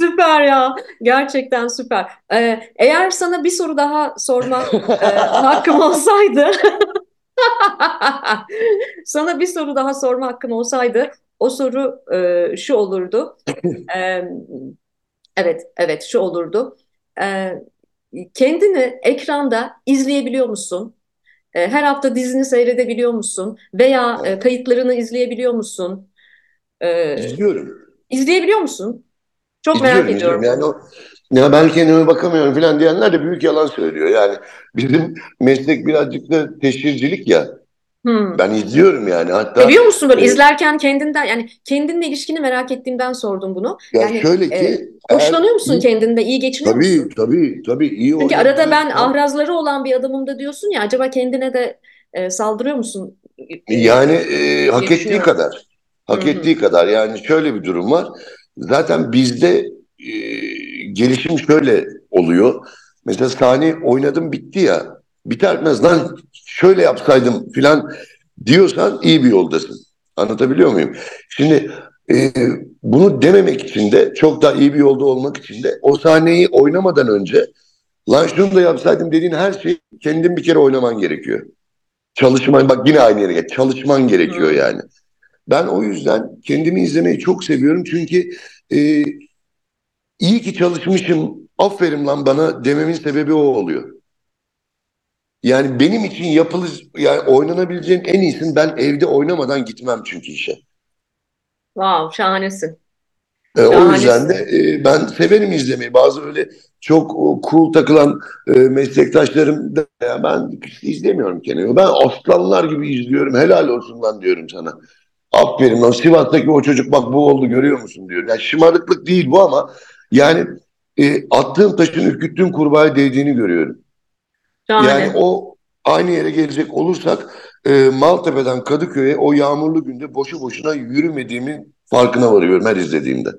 Speaker 1: Süper ya. Gerçekten süper. Ee, eğer sana bir soru daha sorma e, hakkım olsaydı sana bir soru daha sorma hakkım olsaydı o soru e, şu olurdu. Ee, evet, evet şu olurdu. Ee, kendini ekranda izleyebiliyor musun? Ee, her hafta dizini seyredebiliyor musun? Veya e, kayıtlarını izleyebiliyor musun? Ee,
Speaker 2: İzliyorum.
Speaker 1: izleyebiliyor musun? Çok merak
Speaker 2: İzliyorum, izliyorum.
Speaker 1: ediyorum.
Speaker 2: Yani o, ya ben kendime bakamıyorum falan diyenler de büyük yalan söylüyor. Yani bizim meslek birazcık da teşhircilik ya.
Speaker 1: Hmm.
Speaker 2: Ben izliyorum yani. Hatta
Speaker 1: Seviyor musun böyle
Speaker 2: e,
Speaker 1: izlerken kendinden yani kendinle ilişkini merak ettiğimden sordum bunu.
Speaker 2: ya
Speaker 1: Yani
Speaker 2: şöyle
Speaker 1: e,
Speaker 2: ki eğer
Speaker 1: hoşlanıyor musun
Speaker 2: iyi,
Speaker 1: kendinde? iyi geçiniyor
Speaker 2: tabii
Speaker 1: musun?
Speaker 2: tabii tabii iyi
Speaker 1: Çünkü arada ben
Speaker 2: oynadıysan
Speaker 1: ahrazları olan bir adamım da diyorsun ya acaba kendine de e, saldırıyor musun e,
Speaker 2: yani e, hak ettiği kadar hak
Speaker 1: hı.
Speaker 2: ettiği kadar yani şöyle bir durum var. Zaten bizde e, gelişim şöyle oluyor. Mesela sahne oynadım bitti ya. Biter bitmez lan şöyle yapsaydım filan diyorsan iyi bir yoldasın. Anlatabiliyor muyum? Şimdi e, bunu dememek için de çok daha iyi bir yolda olmak için de o sahneyi oynamadan önce lan şunu da yapsaydım dediğin her şeyi kendin bir kere oynaman gerekiyor. Çalışman bak yine aynı yere gel. Çalışman gerekiyor
Speaker 1: Hı.
Speaker 2: yani. Ben o yüzden kendimi izlemeyi çok seviyorum çünkü e, iyi ki çalışmışım aferin lan bana dememin sebebi o oluyor. Yani benim için yapılır yani oynanabileceğin en iyisini ben evde oynamadan gitmem çünkü işe.
Speaker 1: Wow, şahanesin.
Speaker 2: E, o yüzden de e, ben severim izlemeyi. Bazı öyle çok o, cool takılan e, meslektaşlarım da ya ben izlemiyorum kendimi. Ben aslanlar gibi izliyorum. Helal olsun lan diyorum sana. Aferin lan Sivas'taki o çocuk bak bu oldu görüyor musun diyor. Yani şımarıklık değil bu ama yani e, attığım taşın ürküttüğüm kurbağaya değdiğini görüyorum. Yani
Speaker 1: Şahane.
Speaker 2: o aynı yere gelecek olursak e, Maltepe'den Kadıköy'e o yağmurlu günde boşu boşuna yürümediğimin farkına varıyorum her izlediğimde.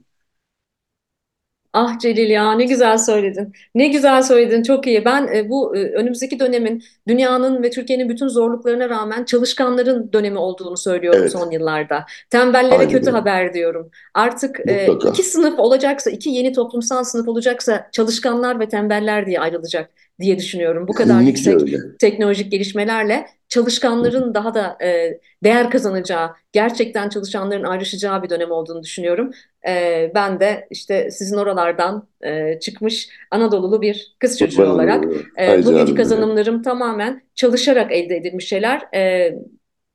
Speaker 1: Ah Celil ya ne güzel söyledin. Ne güzel söyledin. Çok iyi. Ben e, bu e, önümüzdeki dönemin dünyanın ve Türkiye'nin bütün zorluklarına rağmen çalışkanların dönemi olduğunu söylüyorum
Speaker 2: Evet,
Speaker 1: son yıllarda. Tembellere
Speaker 2: aynen
Speaker 1: kötü haber diyorum. Artık e,
Speaker 2: Mutlaka.
Speaker 1: iki sınıf olacaksa, iki yeni toplumsal sınıf olacaksa çalışkanlar ve tembeller diye ayrılacak diye düşünüyorum. Bu kadar
Speaker 2: Kesinlikle
Speaker 1: yüksek
Speaker 2: öyle.
Speaker 1: teknolojik gelişmelerle çalışkanların daha da e, değer kazanacağı, gerçekten çalışanların ayrışacağı bir dönem olduğunu düşünüyorum. Ee, ben de işte sizin oralardan e, çıkmış Anadolulu bir kız çocuğu
Speaker 2: Kurban
Speaker 1: olarak e, bugünkü kazanımlarım tamamen çalışarak elde edilmiş şeyler. E,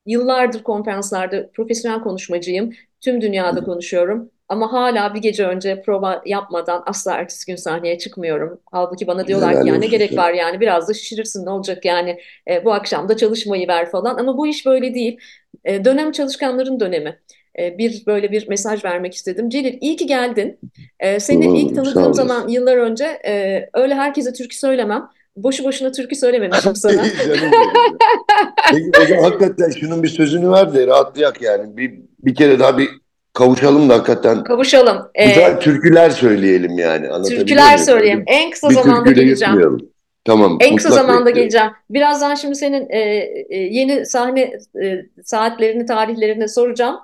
Speaker 1: yıllardır konferanslarda profesyonel konuşmacıyım. Tüm dünyada konuşuyorum. Ama hala bir gece önce prova yapmadan asla ertesi gün sahneye çıkmıyorum. Halbuki bana diyorlar ki
Speaker 2: Helal
Speaker 1: ya ne gerek var yani biraz da şişirirsin ne olacak yani e, bu akşam da çalışmayı ver falan. Ama bu iş böyle değil. E, dönem çalışkanların dönemi. E, bir böyle bir mesaj vermek istedim. Celil iyi ki geldin. E, seni
Speaker 2: Kurban
Speaker 1: ilk tanıdığım zaman yıllar önce e, öyle herkese türkü söylemem. Boşu boşuna türkü söylememişim sana.
Speaker 2: Peki o zaman hakikaten şunun bir sözünü ver de rahatlayak yani. Bir, bir kere daha bir kavuşalım da hakikaten
Speaker 1: Kavuşalım. E,
Speaker 2: güzel türküler söyleyelim yani.
Speaker 1: Türküler
Speaker 2: muyum?
Speaker 1: söyleyeyim.
Speaker 2: Öyle
Speaker 1: En kısa
Speaker 2: bir
Speaker 1: zamanda geleceğim.
Speaker 2: Tamam,
Speaker 1: En kısa zamanda
Speaker 2: bekliyorum.
Speaker 1: geleceğim. Birazdan şimdi senin e, e, yeni sahne e, saatlerini, tarihlerini soracağım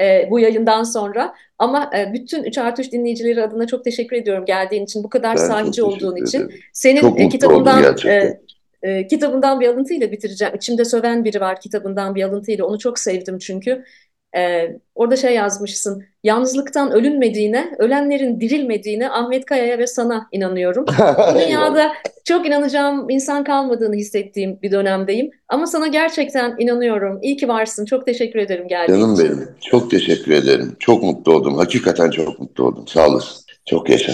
Speaker 1: e, bu yayından sonra. Ama e, bütün 3 artı 3 dinleyicileri adına çok teşekkür ediyorum geldiğin için, bu kadar
Speaker 2: Ben
Speaker 1: sahici olduğun için. Senin
Speaker 2: Çok
Speaker 1: e, kitabından e, e, kitabından bir alıntıyla bitireceğim. İçimde söven biri var kitabından bir alıntıyla. Onu çok sevdim çünkü. E, orada şey yazmışsın. Yalnızlıktan ölünmediğine, ölenlerin dirilmediğine Ahmet Kaya'ya ve sana inanıyorum. Bu dünyada çok inanacağım insan kalmadığını hissettiğim bir dönemdeyim. Ama sana gerçekten inanıyorum. İyi ki varsın. Çok teşekkür ederim geldiğin
Speaker 2: Canım
Speaker 1: için.
Speaker 2: benim. Çok teşekkür ederim. Çok mutlu oldum. Hakikaten çok mutlu oldum. Sağ olasın. Çok yaşa.